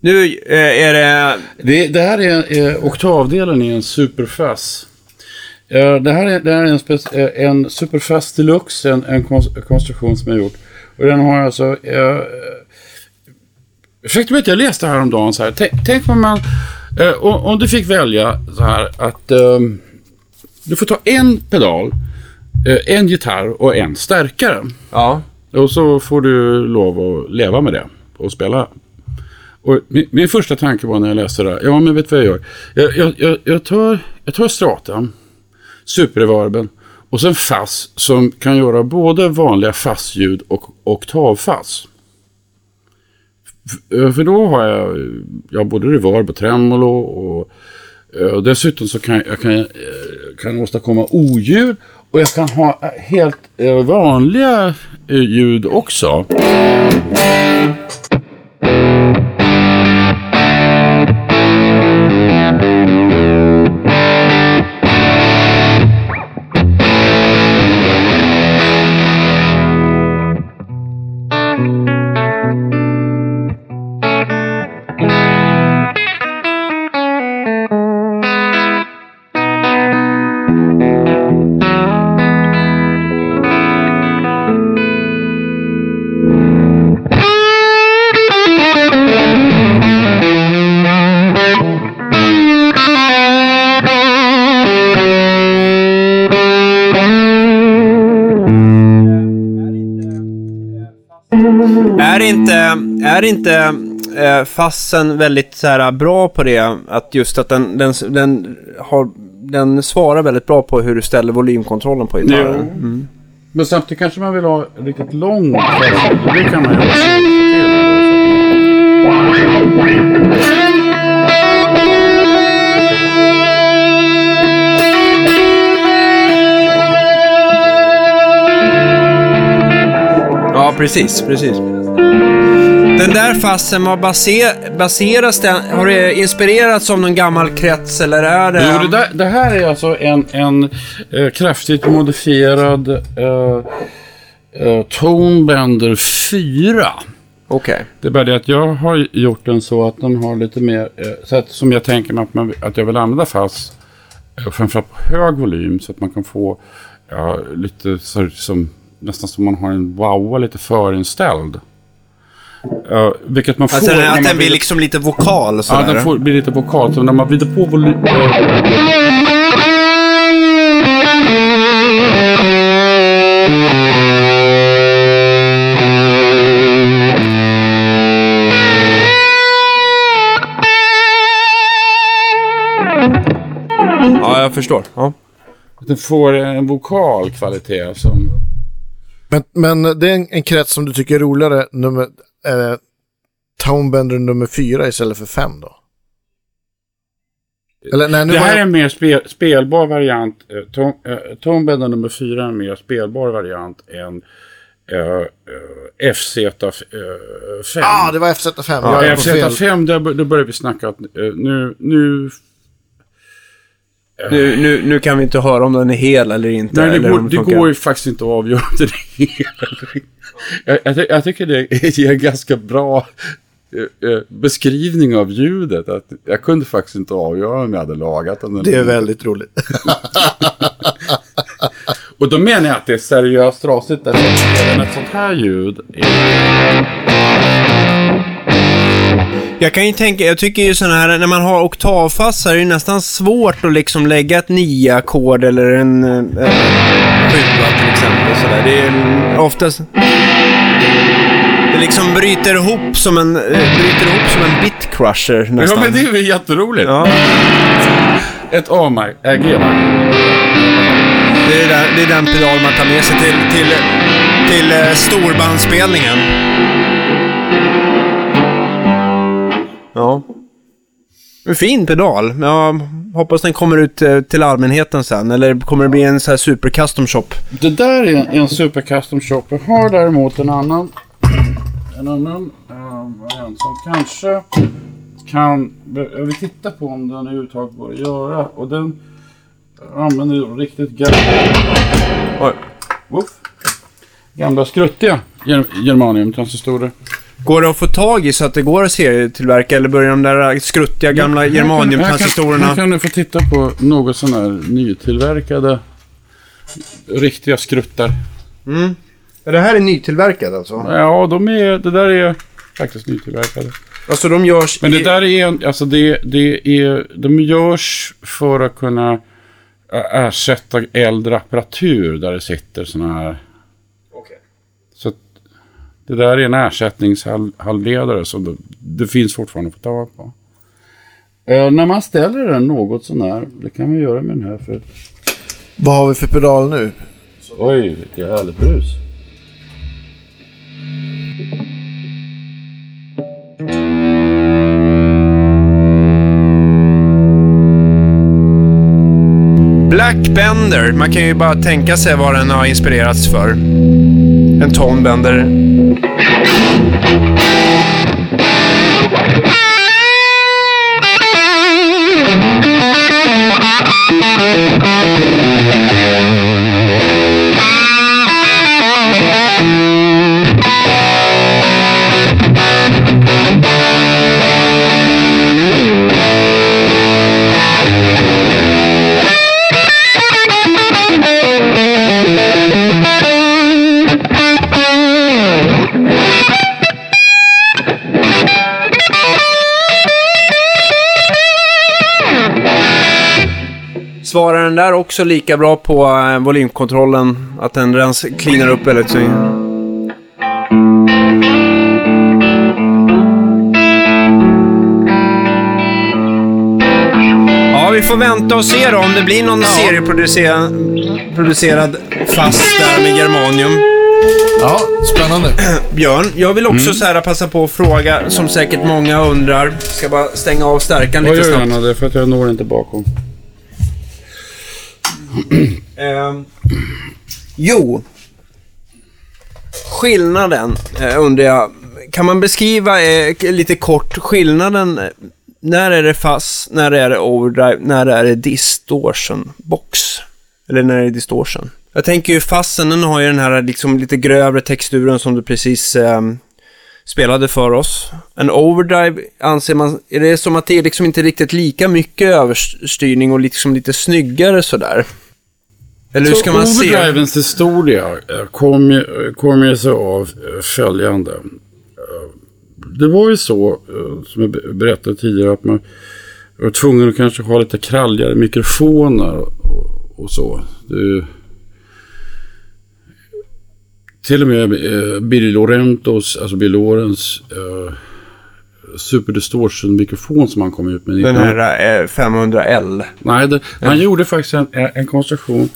Nu eh, är det... Det, det här är eh, oktavdelen i en superfass. Eh, det här är, det här är en, spec, eh, en superfass deluxe, en, en kons- konstruktion som jag gjort. Och den har alltså... Eh, Ursäkta mig att jag läste häromdagen så här. Tänk, tänk om man... Eh, om, om du fick välja så här att... ehm, du får ta en pedal, eh, en gitarr och en stärkare. Ja. Och så får du lov att leva med det och spela. Och min, min första tanke var när jag läste det här, ja men vet du vad jag gör? Jag, jag, jag, jag, tar, jag tar stratan, superreverben och sen fass som kan göra både vanliga fassljud och oktavfass. Eh, för då har jag, jag har både reverb och tremolo och, eh, och dessutom så kan jag kan, eh, kan åstadkomma oljud och jag kan ha helt vanliga ljud också. Fassen väldigt så här, bra på det? Att just att den, den, den, har, den svarar väldigt bra på hur du ställer volymkontrollen på gitarren. Mm. Men samtidigt kanske man vill ha riktigt lång fass. Det kan man ju också. Ja, precis, precis. Den där fassen, vad baser, baseras den? Har det inspirerats av någon gammal krets eller är det... Jo, det, där, det här är alltså en, en eh, kraftigt modifierad eh, eh, Tonebender 4. Okej. Det är bara det att jag har gjort den så att den har lite mer, eh, så att, som jag tänker mig att, man, att jag vill använda fast, eh, framförallt på hög volym så att man kan få ja, lite så, som, nästan som man har en wowa lite förinställd. Uh, vilket man får Alltså att man den blir liksom lite vokal Ja, sådär. den får, blir lite vokal. Så när man vrider på volym... Ja, jag förstår. Ja. Den får en vokal kvalitet som... Men, men det är en, en krets som du tycker är roligare, nummer, eh, Tonebender nummer fyra istället för fem då? Eller nej, Det här är jag... en mer spel, spelbar variant. Eh, Tom, eh, Tombender nummer fyra är en mer spelbar variant än eh, eh, FZ5. Ah, det var FZ5. Ja, jag är på fel. FZ5, där, då börjar vi snacka att eh, nu, nu... Nu, nu, nu kan vi inte höra om den är hel eller inte. Nej, det, eller går, det går ju faktiskt inte att avgöra om det är hel eller inte. Jag, jag, jag tycker det ger en ganska bra eh, eh, beskrivning av ljudet. Att jag kunde faktiskt inte avgöra om jag hade lagat den. Det är väldigt roligt. Och då menar jag att det är seriöst trasigt. Att även ett sånt här ljud är... Jag kan ju tänka, jag tycker ju sådana här, när man har oktavfast så är det ju nästan svårt att liksom lägga ett nio ackord eller en... Eh, skruva till exempel. Sådär. Det är oftast... Det liksom bryter ihop som en, eh, bryter ihop som en bit crusher Ja, nästan. men det är väl jätteroligt. Ja, Ett A-märke, äh, G-märke. det, är där, det är den pedal man tar med sig till, till, till eh, storbandsspelningen. Ja. En fin pedal. Jag hoppas den kommer ut eh, till allmänheten sen. Eller kommer det bli en så här super custom shop? Det där är en, en super custom shop. Jag har däremot en annan, en annan uh, variant som kanske kan... Jag vill titta på om den överhuvudtaget går att göra. Och den använder ju riktigt gamla... Oj. Woof. Gamla skruttiga ger- germaniumtransistorer. Går det att få tag i så att det går att serietillverka? Eller börjar de där skruttiga gamla Här germaniumtransistorerna... kan du få titta på något sån här nytillverkade riktiga skruttar. Mm. Det här är nytillverkat alltså? Ja, de är, det där är faktiskt nytillverkade. Alltså de görs Men det i... där är, alltså det, det är, de görs för att kunna ersätta äldre apparatur där det sitter såna här. Okej. Så att det där är en ersättningshalvledare som det, det finns fortfarande att få tag på. Eh, när man ställer den något sån här, det kan man göra med den här för Vad har vi för pedal nu? Oj, vilket härligt brus. Black Bender. Man kan ju bara tänka sig vad den har inspirerats för. En tonbender. Den där också lika bra på eh, volymkontrollen? Att den rens, cleanar upp väldigt så... Ja, vi får vänta och se då om det blir någon serieproducerad producerad fast där med germanium. Ja, spännande. Björn, jag vill också så här passa på att fråga, som säkert många undrar. Ska bara stänga av stärkan Vad lite gör snabbt. gärna det för att jag når inte bakom. Eh, jo. Skillnaden eh, undrar jag. Kan man beskriva eh, lite kort skillnaden? Eh, när är det fast, när är det overdrive, när är det distortion box? Eller när är det distortion? Jag tänker ju fasten, den har ju den här liksom lite grövre texturen som du precis eh, spelade för oss. En overdrive anser man, är det som att det är liksom inte riktigt lika mycket överstyrning och liksom lite snyggare sådär? Eller hur ska man se? Overdrivens historia eh, kom ju, eh, kom ju sig av eh, följande. Det var ju så, som jag berättade tidigare, att man var tvungen att kanske ha lite kralligare mikrofoner och, och så. Det, till och med eh, Billy Lorentos, alltså Bill Lorens eh, Super Distortion mikrofon som han kom ut med. Den här eh, 500L. Nej, det, han gjorde faktiskt en, en konstruktion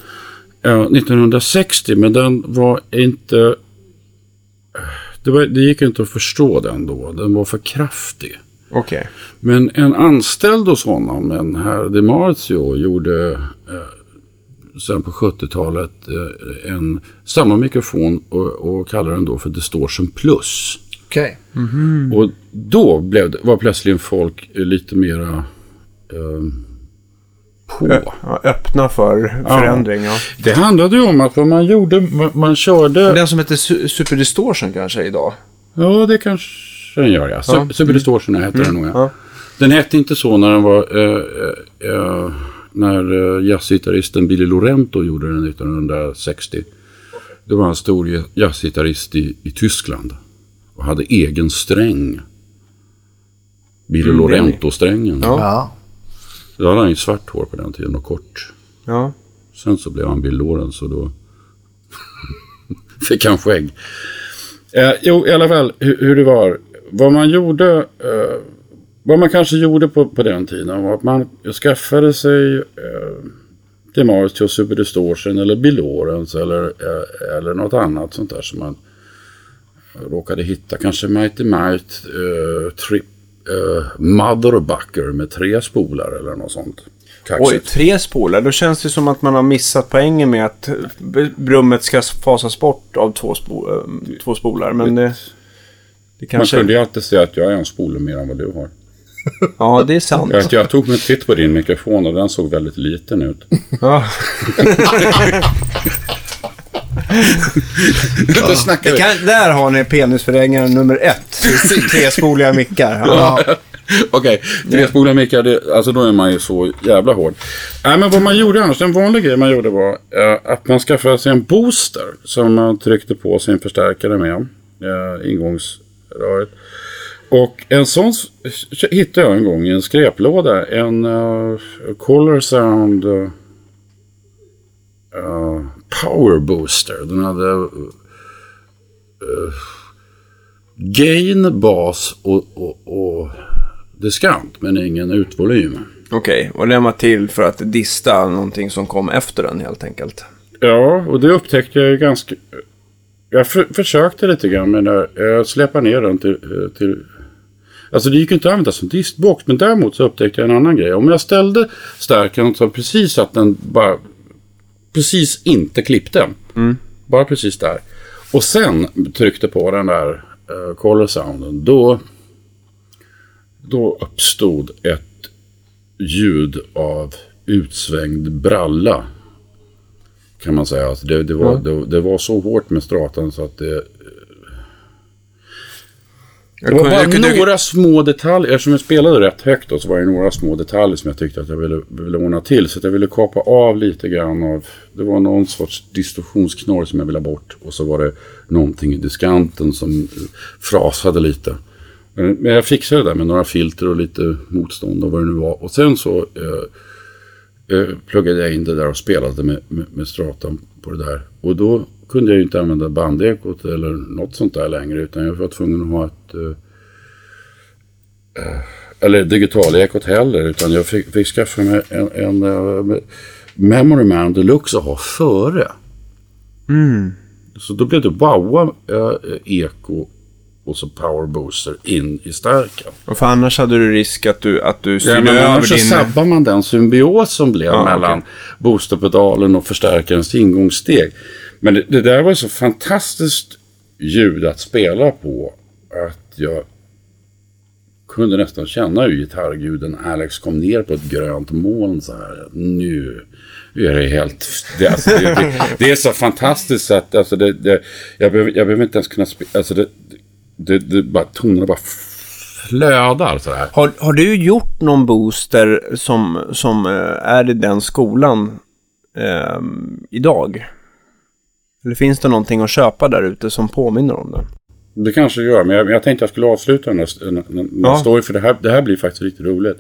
eh, 1960, men den var inte... Det, var, det gick inte att förstå den då. Den var för kraftig. Okej. Men en anställd hos honom, en herr Di Marzio, gjorde eh, sen på 70-talet eh, en, samma mikrofon och, och kallade den då för Distortion Plus. Okej. Och då blev det, var plötsligt folk lite mera eh, på. Ja, öppna för förändring, ja. Det handlade ju om att vad man gjorde, man, man körde... Den som heter Su- Super Distortion kanske idag? Ja, det kanske den gör ja. Ja. Su- Super Distortion hette den nog ja. Ja. Den hette inte så när den var... Eh, eh, när jazzgitarristen Billy Lorento gjorde den 1960. Det var en stor jazz- jazzgitarrist i, i Tyskland. Och hade egen sträng. Billy Lorento-strängen. Ja. Ja. Då hade han ju svart hår på den tiden och kort. Ja. Sen så blev han Bill Lawrence och då Fick han skägg. Eh, jo, i alla fall hur, hur det var. Vad man gjorde, eh, vad man kanske gjorde på, på den tiden var att man skaffade sig eh, Demartio Super Distortion eller Bilorens eller, eh, eller något annat sånt där som man råkade hitta. Kanske Mighty Might eh, Trip eh, Motherbucker med tre spolar eller något sånt. Oj, Kaxigt. tre spolar. Då känns det som att man har missat poängen med att brummet ska fasas bort av två, spo, eh, två spolar. Men det, det Man kanske... kunde ju alltid säga att jag är en spole mer än vad du har. Ja, det är sant. Jag, jag tog en titt på din mikrofon och den såg väldigt liten ut. Ja. Då snackar Det kan, där har ni penisförlängaren nummer ett. Trespoliga mickar. Ja. Okej, trespolare mickar, det- alltså då är man ju så jävla hård. Nej, men vad man gjorde annars, en vanlig grej man gjorde var eh, att man skaffade sig en booster som man tryckte på sin förstärkare med, eh, ingångsröret. Och en sån hittade jag en gång i en skräplåda, en uh, Color Sound uh, uh, Power Booster. Den hade uh, gain, bas och, och, och diskant, men ingen utvolym. Okej, och den var till för att dista någonting som kom efter den helt enkelt. Ja, och det upptäckte jag ju ganska... Jag för, försökte lite grann med det. Jag släpade ner den till, eh, till... Alltså det gick inte att använda som diskbox, men däremot så upptäckte jag en annan grej. Om jag ställde stärkaren så precis att den bara... Precis inte klippte. Bara precis där. Och sen tryckte på den där uh, color sounden. Då... Då uppstod ett ljud av utsvängd bralla. Kan man säga. Alltså det, det, var, det, det var så hårt med stratan så att det... Det var bara några små detaljer. Eftersom jag spelade rätt högt då, så var det några små detaljer som jag tyckte att jag ville, ville ordna till. Så jag ville kapa av lite grann av... Det var någon sorts distorsionsknorr som jag ville ha bort. Och så var det någonting i diskanten som eh, frasade lite. Men men jag fixade det där med några filter och lite motstånd och vad det nu var. Och sen så eh, eh, pluggade jag in det där och spelade med, med, med stratan på det där. Och då kunde jag ju inte använda bandekot eller något sånt där längre. Utan jag var tvungen att ha ett... Eh, eh, eller digitalekot heller. Utan jag fick, fick skaffa mig en, en eh, Memory Man Deluxe att ha före. Så då blev det Wawa eh, eko och så Power Booster in i stärken. Och för annars hade du risk att du, att du Ja, styrde men över annars så din... sabbar man den symbios som blev Ja, mellan okej. boosterpedalen och förstärkarens ingångssteg. Men det, det där var så fantastiskt ljud att spela på att jag kunde nästan känna hur gitarrguden Alex kom ner på ett grönt moln så här. Nu är det helt... Det, alltså, det, det, det är så fantastiskt så att alltså, det, det, jag, behöver, jag behöver inte ens kunna spela... Alltså, det, det, det bara, tonerna bara flödar så här. Har, har du gjort någon booster som, som eh, är i den skolan eh, idag? Eller finns det någonting att köpa där ute som påminner om det? Det kanske gör, men jag, jag tänkte jag skulle avsluta den här, den, den, den Ja. story, för det här, det här blir faktiskt riktigt roligt.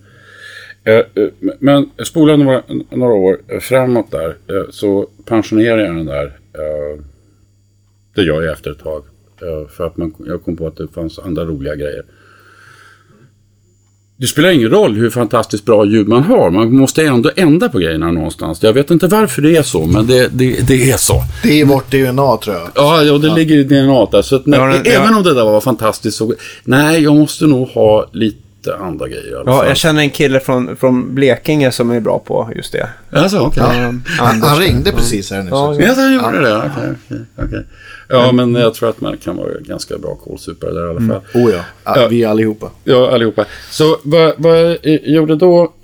Eh, eh, men spola några, några år framåt där, eh, så pensionerade jag den där. Det gör jag efter ett tag. För att man, jag kom på att det fanns andra roliga grejer. Det spelar ingen roll hur fantastiskt bra ljud man har. Man måste ändå ändra på grejerna någonstans. Jag vet inte varför det är så, men det, det, det är så. Det är vårt DNA tror jag. Ja, ja det ligger i DNA där. Så att när, Ja, det- även ja. om det där var fantastiskt så... Nej, jag måste nog ha lite andra grejer Ja, jag känner en kille från, från Blekinge som är bra på just det. Alltså. Um, Han, Anders. han ringde precis här nyss. Ja. Ja, han gjorde det. Okej, okej, okej. Ja, men jag tror att man kan vara ganska bra kolsupare där i alla fall. Oh ja. ja, vi allihopa. Ja, allihopa. Så vad, vad jag eh, gjorde då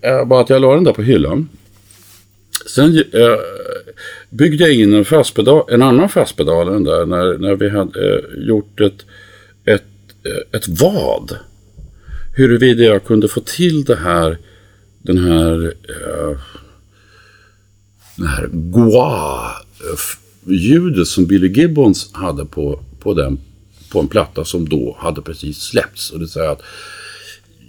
eh, var att jag la den där på hyllan. Sen eh, byggde jag in en, fastpedal, en annan fastpedal den där när, när vi hade eh, gjort ett, ett, eh, ett vad. Huruvida jag kunde få till det här, den här, eh, den här gua-ljudet som Billy Gibbons hade på, på den på en platta som då hade precis släppts. Och det säger att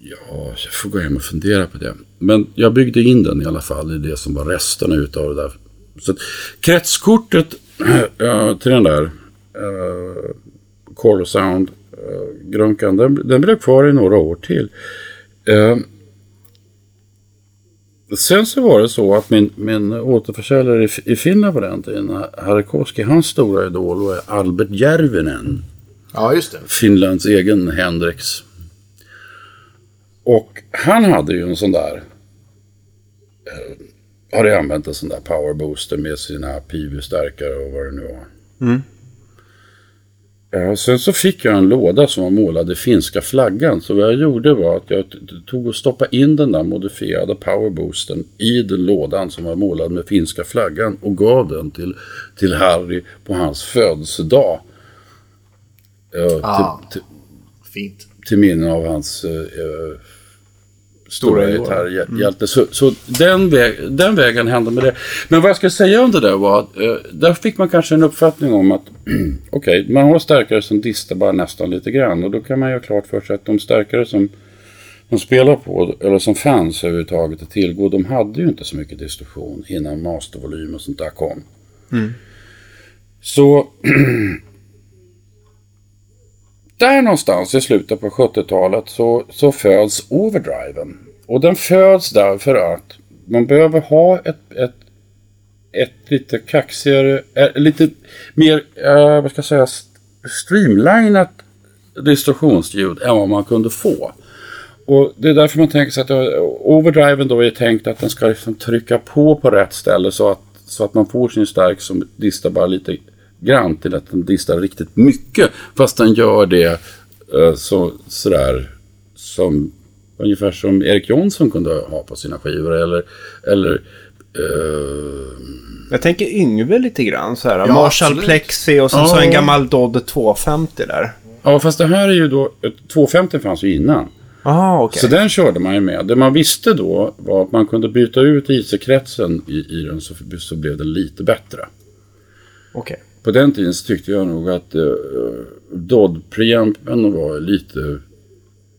ja, jag får gå hem och fundera på det. Men jag byggde in den i alla fall i det som var resterna utav det där Så att kretskortet äh, till den där eh, äh, Core Sound äh, grunkan, den, den blev kvar i några år till. Äh, Sen så var det så att min, min återförsäljare i, i Finland på den tiden, Harry Koski, hans stora idol var Albert Järvinen. Ja, just det. Finlands egen Hendrix. Och han hade ju en sån där... Eh, hade använt en sån där power booster med sina PV-stärkare och vad det nu var. Mm. Ja, sen så fick jag en låda som var målad i finska flaggan. Så vad jag gjorde var att jag tog och stoppade in den där modifierade powerboostern i den lådan som var målad med finska flaggan och gav den till, till Harry på hans födelsedag. Eh, Ah. till, till, Fint. till minne av hans eh, eh, stora gitarrhjälte. Så, så den, väg, den vägen hände med det. Men vad jag ska säga om det där var att eh, där fick man kanske en uppfattning om att okej, man har stärkare som distar bara nästan lite grann och då kan man göra klart för sig att de stärkare som de spelar på, eller som fans överhuvudtaget att tillgå, de hade ju inte så mycket distorsion innan mastervolym och sånt där kom. Så där någonstans i slutet på 70-talet så, så föds overdriven. Och den föds därför att man behöver ha ett, ett, ett lite kaxigare, äh, lite mer, äh, vad ska jag säga, streamlinat distorsionsljud än vad man kunde få. Och det är därför man tänker sig att eh, overdriven då är tänkt att den ska liksom trycka på på rätt ställe så att, så att man får sin stark som distar bara lite grann till att den distar riktigt mycket. Fast den gör det eh, så, sådär som ungefär som Erik Jonsson kunde ha på sina skivor. Eller, eller eh, Jag tänker Yngve lite grann så här. Ja, Marshall absolut. Plexi och sen så Ja. en gammal Dodd 250 där. ja, fast det här är ju då, ett 250 fanns ju innan. Jaha, okej. Så den körde man ju med. Det man visste då var att man kunde byta ut IC-kretsen i, i den så, så blev den lite bättre. Okej. På den tiden så tyckte jag nog att eh, Dodd-preampen var lite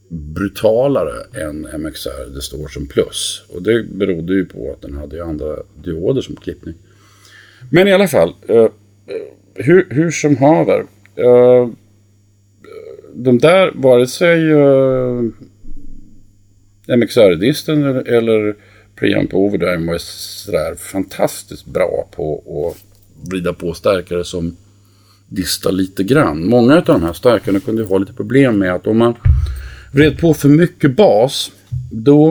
brutalare än MXR Det står som Plus. Och det berodde ju på att den hade andra dioder som klippning. Men i alla fall, eh, eh, hur, hur som haver. Eh, de där, vare sig eh, MXR-disten eller, eller preamp overdrive var sådär fantastiskt bra på att vrida på stärkare som distar lite grann. Många av de här stärkarna kunde ju ha lite problem med att om man vred på för mycket bas, då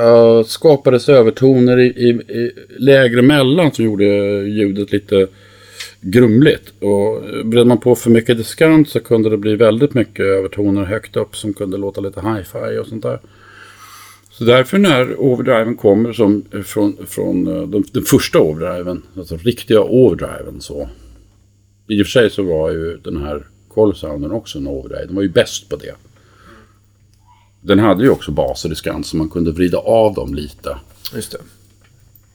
uh, skapades övertoner i, i, i lägre mellan som gjorde ljudet lite grumligt. Och eh, vred man på för mycket diskant så kunde det bli väldigt mycket övertoner högt upp som kunde låta lite hi-fi och sånt där. Så därför när overdriven kommer som eh, från, från eh, den, den första overdriven, alltså riktiga overdriven så. I och för sig så var ju den här Colsounden också en overdrive. Den var ju bäst på det. Den hade ju också bas och diskant så man kunde vrida av dem lite. Just det.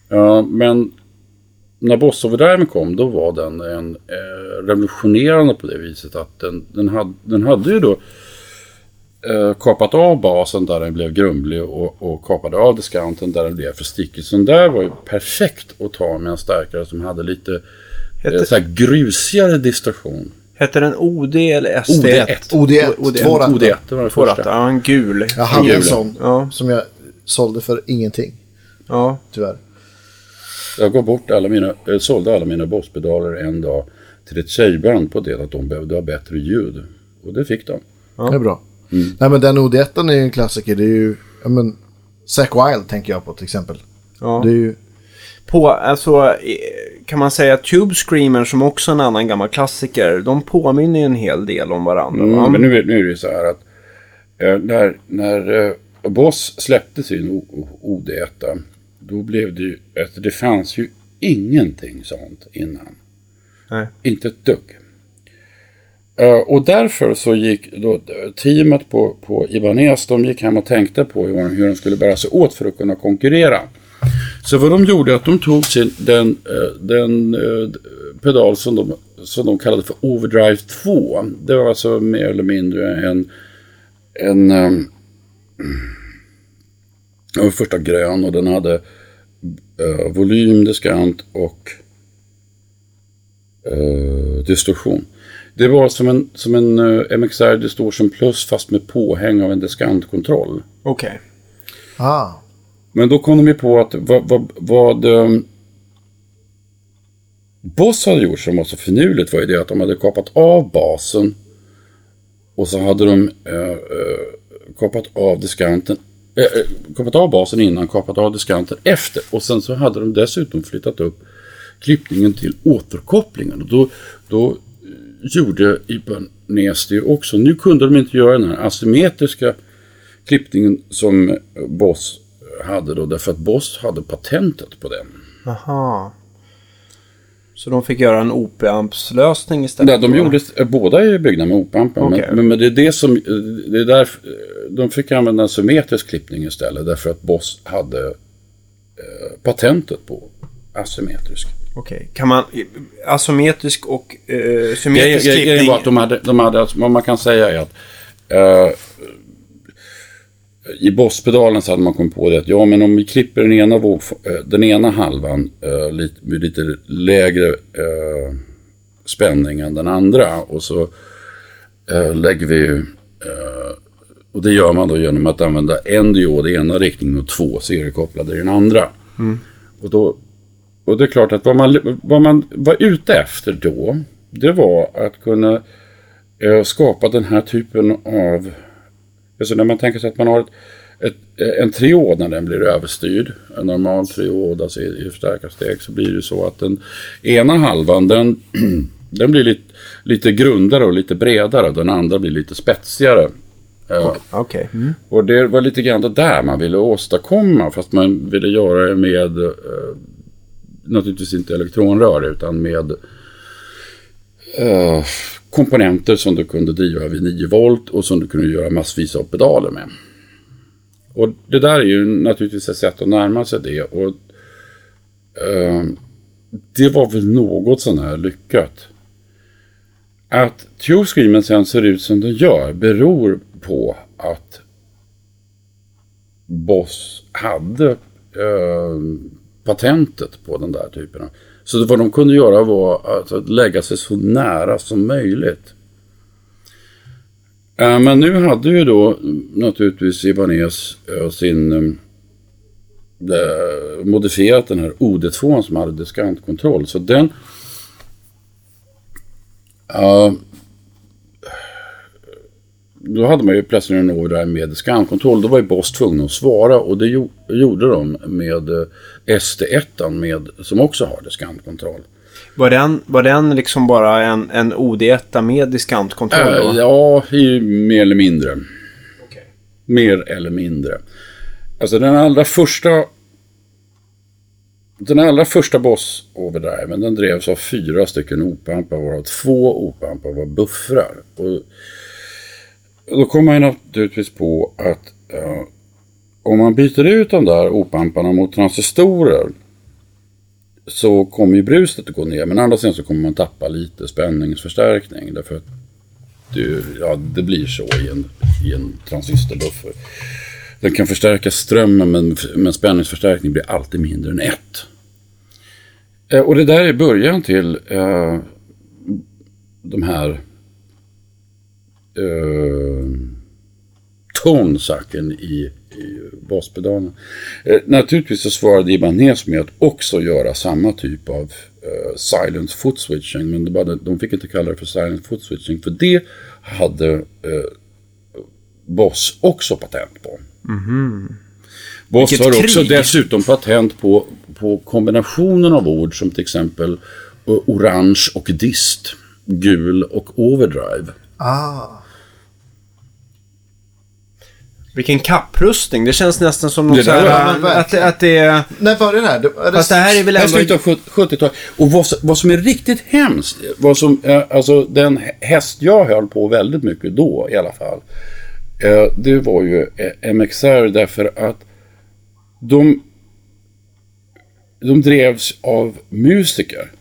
Ja, men när Boss Overdriven kom då var den en eh, revolutionerande på det viset att den, den, hade, den hade ju då eh, kapat av basen där den blev grumlig och, och kapade av diskanten där den blev för stickig. Så den där var ju perfekt att ta med en starkare som hade lite eh, Hette, så här grusigare distorsion. hette den OD eller SD1? OD1. OD1, OD1. två rattar. OD1 det var Två första. Ja, en gul. Jag hade en sån Ja. som jag sålde för ingenting, Ja. tyvärr. Jag gav bort alla mina, eh, sålde alla mina bosspedaler en dag till ett tjejband på det att de behövde ha bättre ljud. Och det fick de. Det är bra. Nej men den OD1 är ju en klassiker. Det är ju, ja men, Zack Wild tänker jag på till exempel. ja. Det är ju, På, alltså, kan man säga att Tube Screamer som också är en annan gammal klassiker, de påminner ju en hel del om varandra. va? Mm, men nu, är- nu är det ju så här att eh, när, när eh, Boss släppte sin O- O- OD1 då blev det ju, att det fanns ju ingenting sånt innan. Nej. Inte ett dugg. Eh, och därför så gick då eh, teamet på, på Ibanez, de gick hem och tänkte på hur, hur de skulle bära sig åt för att kunna konkurrera. Så vad de gjorde är att de tog sin, den, eh, den pedal som de, som de kallade för Overdrive 2. Det var alltså mer eller mindre en, en ehm, den var första grön och den hade uh, volym, diskant och uh, distorsion. Det var som en, som en eh, MXR Distortion Plus fast med påhäng av en diskantkontroll. Okej. Ah. Men då kom de ju på att vad, vad, vad um, Boss hade gjort som var så finurligt var ju det att de hade kapat av basen och så hade de eh, eh, kapat av diskanten kapat av basen innan, kapat av diskanten efter och sen så hade de dessutom flyttat upp klippningen till återkopplingen och då, då gjorde Ibanez det också. Nu kunde de inte göra den här asymmetriska klippningen som Boss hade då därför att Boss hade patentet på den. Aha. Så de fick göra en OP-ampslösning istället? Nej, de gjorde, båda är byggda med opampen. Okej. Men, men, men det är det som, det är där, de fick använda en symmetrisk klippning istället. Därför att Boss hade eh, patentet på asymmetrisk. Okej. Kan man... Asymmetrisk och Grejen symmetrisk grejen- grejen klippning... var att de hade, de hade alltså, vad man kan säga är att eh, i Boss-pedalen så hade man kommit på det att ja, men om vi klipper den ena, våg, eh, den ena halvan eh, lite, med lite lägre eh, spänning än den andra och så eh, lägger vi eh, och det gör man då genom att använda en diod i ena riktningen och två seriekopplade i den andra. Och, då, och det är klart att vad man, vad man var ute efter då, det var att kunna eh, skapa den här typen av... Alltså när man tänker sig att man har ett, ett, en triod när den blir överstyrd, en normal triod alltså i, i förstärkarsteg, så blir det så att den ena halvan den, den blir lite, lite grundare och lite bredare och den andra blir lite spetsigare. Eh, Okej. Mm. och det var lite grann det där man ville åstadkomma fast man ville göra det med eh, naturligtvis inte elektronrör utan med eh, komponenter som du kunde driva vid 9 volt och som du kunde göra massvis av pedaler med. Och det där är ju naturligtvis ett sätt att närma sig det och eh, det var väl något sån här lyckat. Att TubeScreamen sen ser ut som den gör beror på att Boss hade eh, patentet på den där typen av... Så vad de kunde göra var att, lägga sig så nära som möjligt. Eh, men nu hade ju då naturligtvis Ibanez eh, sin... Eh, modifierat den här OD2 som hade diskantkontroll. Så den... Då hade man ju plötsligt en order med diskantkontroll. Då var ju Boss tvungna att svara och det gjo- gjorde de med eh, ST1 med, som också har diskantkontroll. Var, den, var den liksom bara en, en OD1 med diskantkontroll? Äh, ja, i, mer eller mindre. Okej. Mer eller mindre. Alltså den allra första den allra första Boss overdriven den drevs av fyra stycken opampar varav två opampar var buffrar. Och då kommer man naturligtvis på att eh, om man byter ut de där opamparna mot transistorer så kommer ju bruset att gå ner. Men å andra sidan så kommer man tappa lite spänningsförstärkning. Därför att det, ja, det blir så i en, i en transistorbuffer. Den kan förstärka strömmen men, men spänningsförstärkning blir alltid mindre än ett. Eh, och det där är början till eh, de här eh, tonsacken i, i baspedalen. Eh, naturligtvis så svarade Ibanez med att också göra samma typ av eh, silent foot switching. Men det bara, de fick inte kalla det för silent foot switching. För det hade eh, Boss också patent på. Boss Vilket har också krig. dessutom patent på, på kombinationen av ord som till exempel eh, orange och dist, gul och overdrive. Ah. Vilken kapprustning. Det känns nästan som Det något så där här, var- att, att det är... När började det här? Det, är det, Fast det här är väl ändå... slutet av 70-talet. Och vad, som- vad som är riktigt hemskt, vad som, eh, alltså den häst jag höll på väldigt mycket då i alla fall. Eh, det var ju eh, MXR därför att de, de drevs av musiker.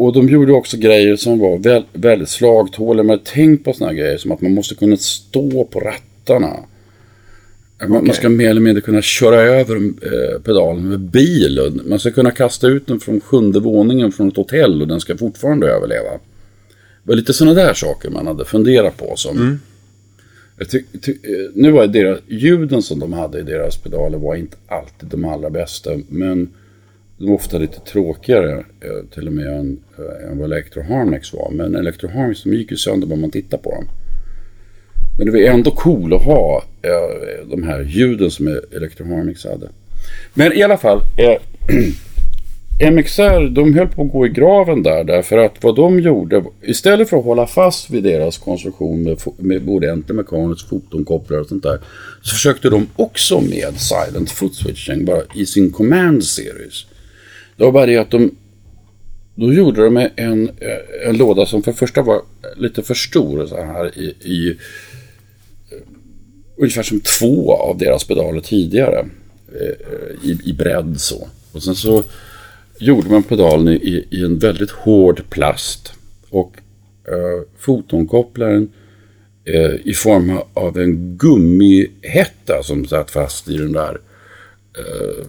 Och de gjorde också grejer som var väl, väldigt slagtåliga. Men tänk på sådana grejer som att man måste kunna stå på rattarna. Man, man ska mer eller mindre kunna köra över eh, pedalen med bil. och Man ska kunna kasta ut den från sjunde våningen från ett hotell och den ska fortfarande överleva. Det var lite sådana där saker man hade funderat på. Som, jag ty, ty, eh, nu var deras, ljuden som de hade i deras pedaler var inte alltid de allra bästa. Men de är ofta lite tråkigare eh, till och med än, eh, än vad Electroharmix var. Men Electroharmix, de gick ju sönder bara man tittar på dem. Men det var ändå cool att ha eh, de här ljuden som Electroharmix hade. Men i alla fall. Eh, MXR de höll på att gå i graven där. Därför att vad de gjorde. Istället för att hålla fast vid deras konstruktion med, med ordentlig mekanisk fotonkopplar och sånt där. Så försökte de också med silent foot switching. Bara i sin command series. Det var bara det att de då gjorde de en, en låda som för det första var lite för stor så här i, i eh, ungefär som två av deras pedaler tidigare eh, i, i bredd så. Och sen så gjorde man pedalen i, i en väldigt hård plast och eh, fotonkopplaren eh, i form av en gummihätta som satt fast i den där eh,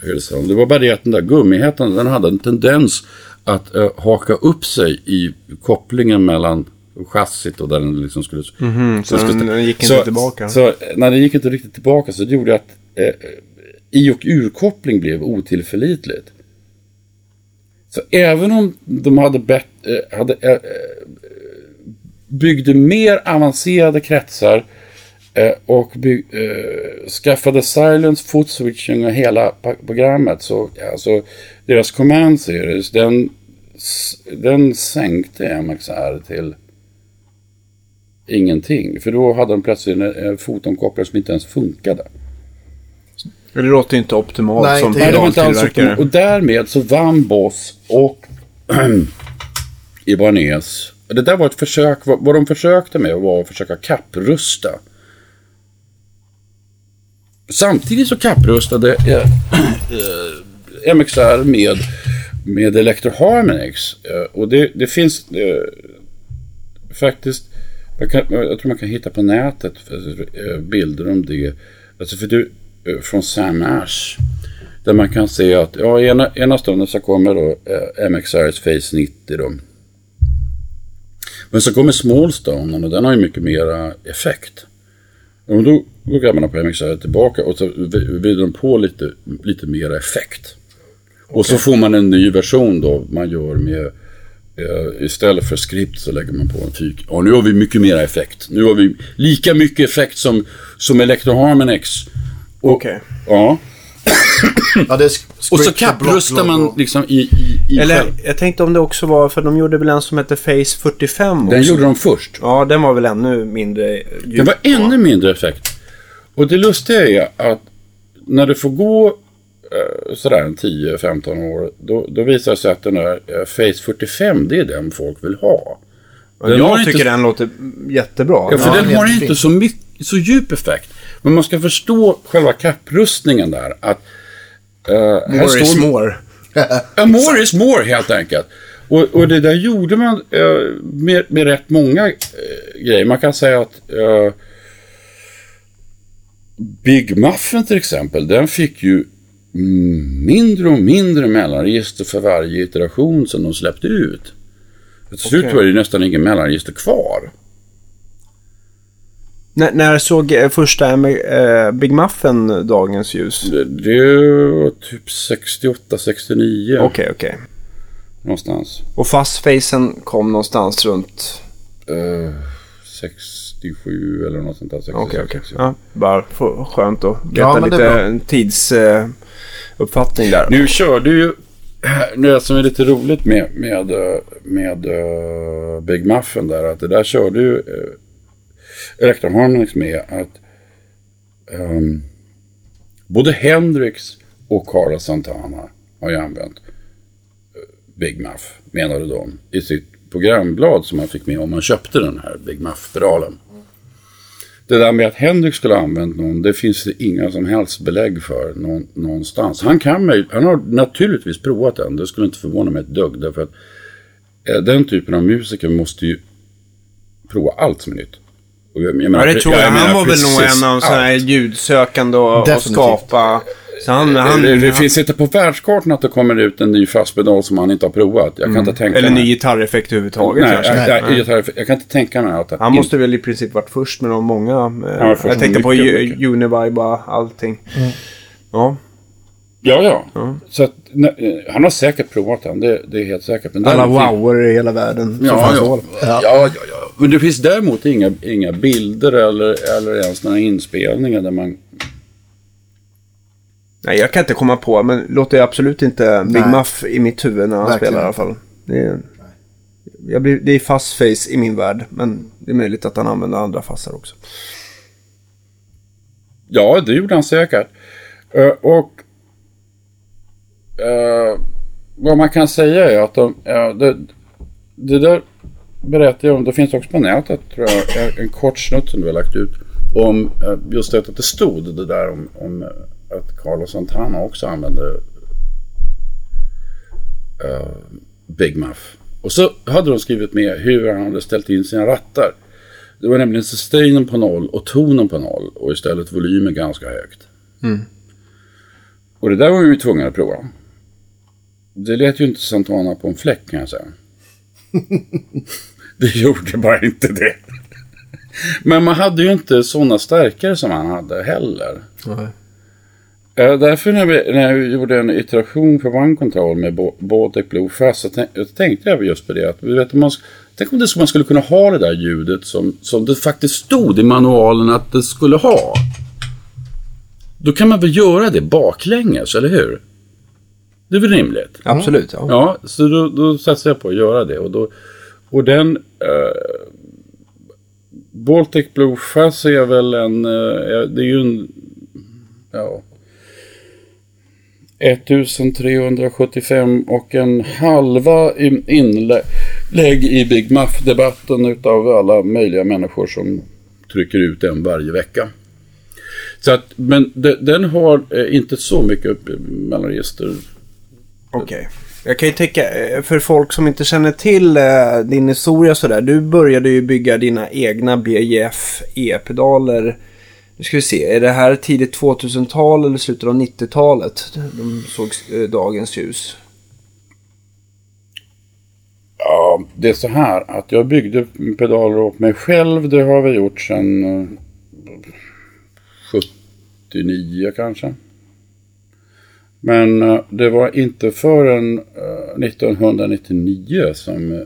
plasthylsan. Det var bara det att den där gummihättan den hade en tendens att eh, haka upp sig i kopplingen mellan chassit och där den liksom skulle... Mhm, så den- den gick inte så, tillbaka. Så när den gick inte riktigt tillbaka så det gjorde att eh, i och urkoppling blev otillförlitligt. Så även om de hade, bet, eh, hade eh, eh, byggde mer avancerade kretsar och bygg, eh, skaffade silence, foot switching och hela programmet så alltså deras command series den, den sänkte MXR till ingenting. För då hade de plötsligt en, en fotonkopplare som inte ens funkade. Det låter inte optimalt Nej, som Nej, det var inte alls pedaltillverkare. Och därmed så vann Boss och Ibanez. Det där var ett försök, vad, vad de försökte med var att försöka kapprusta. Samtidigt så kapprustade eh, eh, MXR med, med Electro Harmonix. Eh, och det, det finns eh, faktiskt, jag, kan, jag tror man kan hitta på nätet eh, bilder om det. Alltså för du, eh, från Sam Ash. Där man kan se att ja, ena, ena stunden så kommer då eh, MXRs Face 90 då. Men så kommer Smallstone och den har ju mycket mera effekt. Och då går grabbarna på MXR tillbaka och så vrider de på lite, lite mera effekt. Och så får man en ny version då man gör med eh, istället för skript så lägger man på en fyk. Och nu har vi mycket mera effekt. Nu har vi lika mycket effekt som, som Electro Harmonix. Okej. Ja. Ja, det är sk- Och så kapprustar man liksom i, i, i Eller själv. jag tänkte om det också var, för de gjorde väl en som hette Face 45 också. Den gjorde de först. Ja, den var väl ännu mindre djup. Det var ännu mindre effekt. Och det lustiga är att när det får gå eh, sådär en 10-15 år, då, då visar det sig att den där eh, Face 45, det är den folk vill ha. Den jag har tycker inte- den låter jättebra. Ja, för Ja, den har jättefin. inte så, mycket, så djup effekt. Men man ska förstå själva kapprustningen där. Att, här More is står- more. Ja, more is more helt enkelt. Och, och det där gjorde man eh, med, med rätt många eh, grejer. Man kan säga att eh, Big Muffin till exempel, den fick ju mindre och mindre mellanregister för varje iteration som de släppte ut. Till slut Okej. var det ju nästan ingen mellanregister kvar. N- när såg eh, första eh, Big Muffin dagens ljus? Det, det var typ 68, 69 Okej, okej. någonstans. Och fastfacen kom någonstans runt... Eh, 67 eller något sånt där. 66, Okej, okej. 67. Ja, bara för, skönt att veta Ja, lite tidsuppfattning eh, uppfattning där. Nu körde ju, det som är lite roligt med, med, eh, med uh, Big Muffin där, att det där körde ju uh, Electron Harmonix med att ehm, både Hendrix och Carlos Santana har ju använt Big Muff, menade de, i sitt programblad som man fick med om man köpte den här Big Muff-pedalen. Det där med att Hendrix skulle ha använt någon, det finns det inga som helst belägg för någon, någonstans. Han, kan, han har naturligtvis provat den, det skulle inte förvåna mig ett dugg. Därför att eh, den typen av musiker måste ju prova allt som är nytt. Jag, jag Ja, menar, det tror jag. menar Han var väl nog en av sådana här ljudsökande och, och skapa. Så han, han, det, det finns inte på världskartan att det kommer ut en ny fastpedal som han inte har provat. Jag kan inte tänka Mm. eller mig. ny gitarreffekt överhuvudtaget Nej, kanske. jag, jag, jag, jag kan inte tänka mig att Han måste väl i princip varit först med de många. eh, var först jag med tänkte på mycket, Ju- mycket. Univibe och allting. Ja. Ja, ja. Så att, nej, han har säkert provat den, det, det är helt säkert. Men Alla wower i hela världen. som Ja, ja. Ja. Ja, ja, Men det finns däremot inga, inga bilder eller, eller ens några inspelningar där man... Nej, jag kan inte komma på, men låter absolut inte Big Nej. Muff i mitt huvud när han Verkligen. spelar i alla fall. Det är, jag blir, det är fast face i min värld, men det är möjligt att han använder andra fassar också. Ja, det gjorde han säkert. Eh, och eh, vad man kan säga är att de, ja, det, det där berättar jag om. Det finns också på nätet tror jag. en- kort snutt som du har lagt ut. Om just det att det stod det där om, om att Carlos Santana också använde eh, Big Muff. Och så hade de skrivit med hur han hade ställt in sina rattar. Det var nämligen sustainen på noll och tonen på noll och istället volymen ganska högt. Och det där var vi tvungna att prova. Det lät ju inte Santana på en fläck kan jag säga. det gjorde bara inte det. Men man hade ju inte sådana stärkare som han hade heller. Eh, Därför när, vi, när jag gjorde en iteration för One Control med Baltic Blue Fast så tänk, tänkte jag just på det. Att, vet, man, tänk om det, man skulle kunna ha det där ljudet som, som det faktiskt stod i manualen att det skulle ha. Då kan man väl göra det baklänges, eller hur? Det är väl rimligt? Absolut, ja. Ja, så då, då satsade jag på att göra det. Och, då, och den... Eh, Baltic Blue Fuzz är väl en... Eh, det är ju en... Ja... 1375 och en halva inlägg i Big Muff-debatten utav alla möjliga människor som trycker ut den varje vecka. Så att, men de, den har eh, inte så mycket eh, mellanregister. Okej. Jag kan ju tänka, eh, för folk som inte känner till din historia sådär. Du började ju bygga dina egna BJF E-pedaler. Nu ska vi se, är det här tidigt 2000-tal eller slutet av 90-talet? De såg eh, dagens ljus. Ja, det är så här att jag byggde pedaler åt mig själv. Det har vi gjort sedan eh, 79 kanske. Men eh, det var inte förrän 1999 som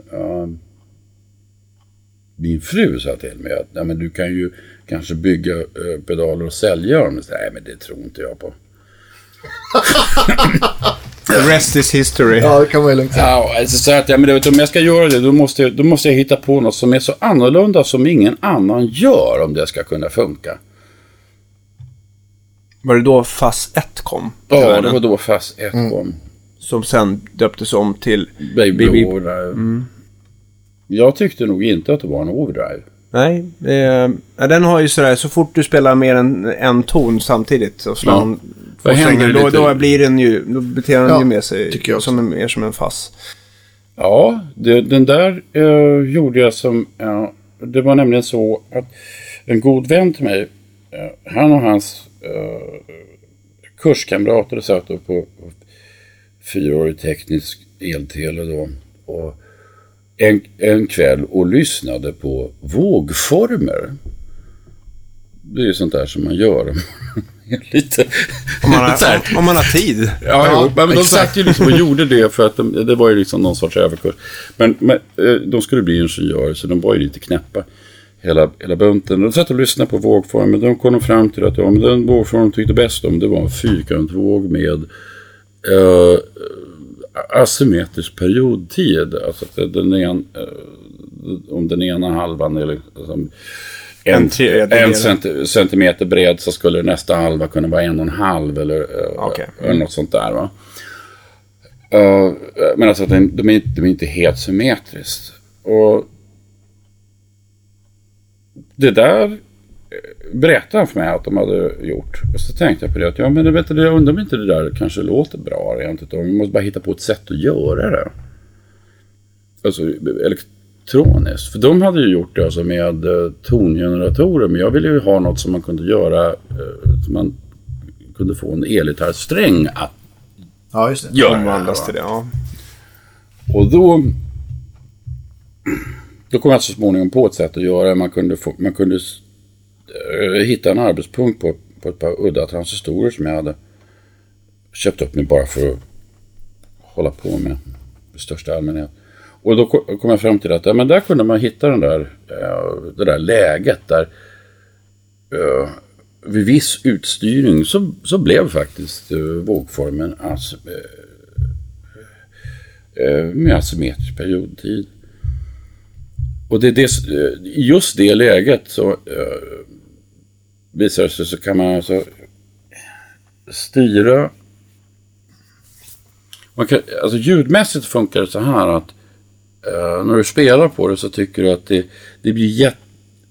min fru sa till mig att Nej, men du kan ju kanske bygga eh, pedaler och sälja dem. Så, Nej, men det tror inte jag på. The rest is history. Ja, det kan man ju lugnt säga. Ja, alltså så att, ja, men du vet, om jag ska göra det då måste, jag, då måste jag hitta på något som är så annorlunda som ingen annan gör om det ska kunna funka. Var det då FAS 1 kom? Ja, det var då fast ett kom. Som sen döptes om till... Baby Baby- Overdrive. Jag tyckte nog inte att det var en overdrive. Nej, eh, den har ju sådär, så fort du spelar mer än en ton samtidigt så slår Ja. två händer då, då blir den ju, då beter den Ja, ju med sig tycker jag som en, mer som en fass. Ja, det, den där eh, gjorde jag som... ja, det var nämligen så att en god vän till mig, eh, han och hans eh, kurskamrater satt upp på, på fyraårig teknisk eltele då. Och en, en kväll och lyssnade på vågformer. Det är ju sånt där som man gör. Lite... Om man har, om man har tid. Ja, Ja, jo, men de satt ju liksom och gjorde det för att de, det var ju liksom någon sorts överkurs. Men, men eh, de skulle bli ingenjörer så de var ju lite knäppa. Hela, hela bunten. De satt och lyssnade på vågformen. De kom fram till att ja, den vågform de tyckte bäst om det var en fyrkantvåg med eh, asymmetrisk periodtid. Alltså den en, eh, om den ena halvan är liksom en, En en centi- centimeter bred så skulle nästa halva kunna vara en och en halv eller, eh, Okej. eller något sånt där. Va? Eh, men alltså att den- de är, inte- de är inte helt symmetriskt. Och det där eh, berättade han för mig att de hade gjort. Och så tänkte jag på det att ja, men vet du, jag undrar om inte det där kanske låter bra rent utav. Vi måste bara hitta på ett sätt att göra det. Alltså elek- elektroniskt. För de hade ju gjort det alltså med eh, tongeneratorer. Men jag ville ju ha något som man kunde göra. Eh, som man kunde få en elgitarrsträng att Ja, just det. göra. Omvandlas va. till det, ja. Och då, då kom jag så småningom på ett sätt att göra det. Man kunde, få, man kunde Eh, hittade hitta en arbetspunkt på, på ett par udda transistorer som jag hade köpt upp mig bara för att hålla på med i största allmänhet. Och då kom jag fram till att ja, men där kunde man hitta den där, eh, det där läget där uh, vid viss utstyrning så, så blev faktiskt uh, vågformen alltså, uh, med asymmetrisk periodtid. Och det är det, just det läget så visar det sig så kan man alltså styra man kan, alltså ljudmässigt funkar det så här att eh, när du spelar på det så tycker du att det, det blir jätte,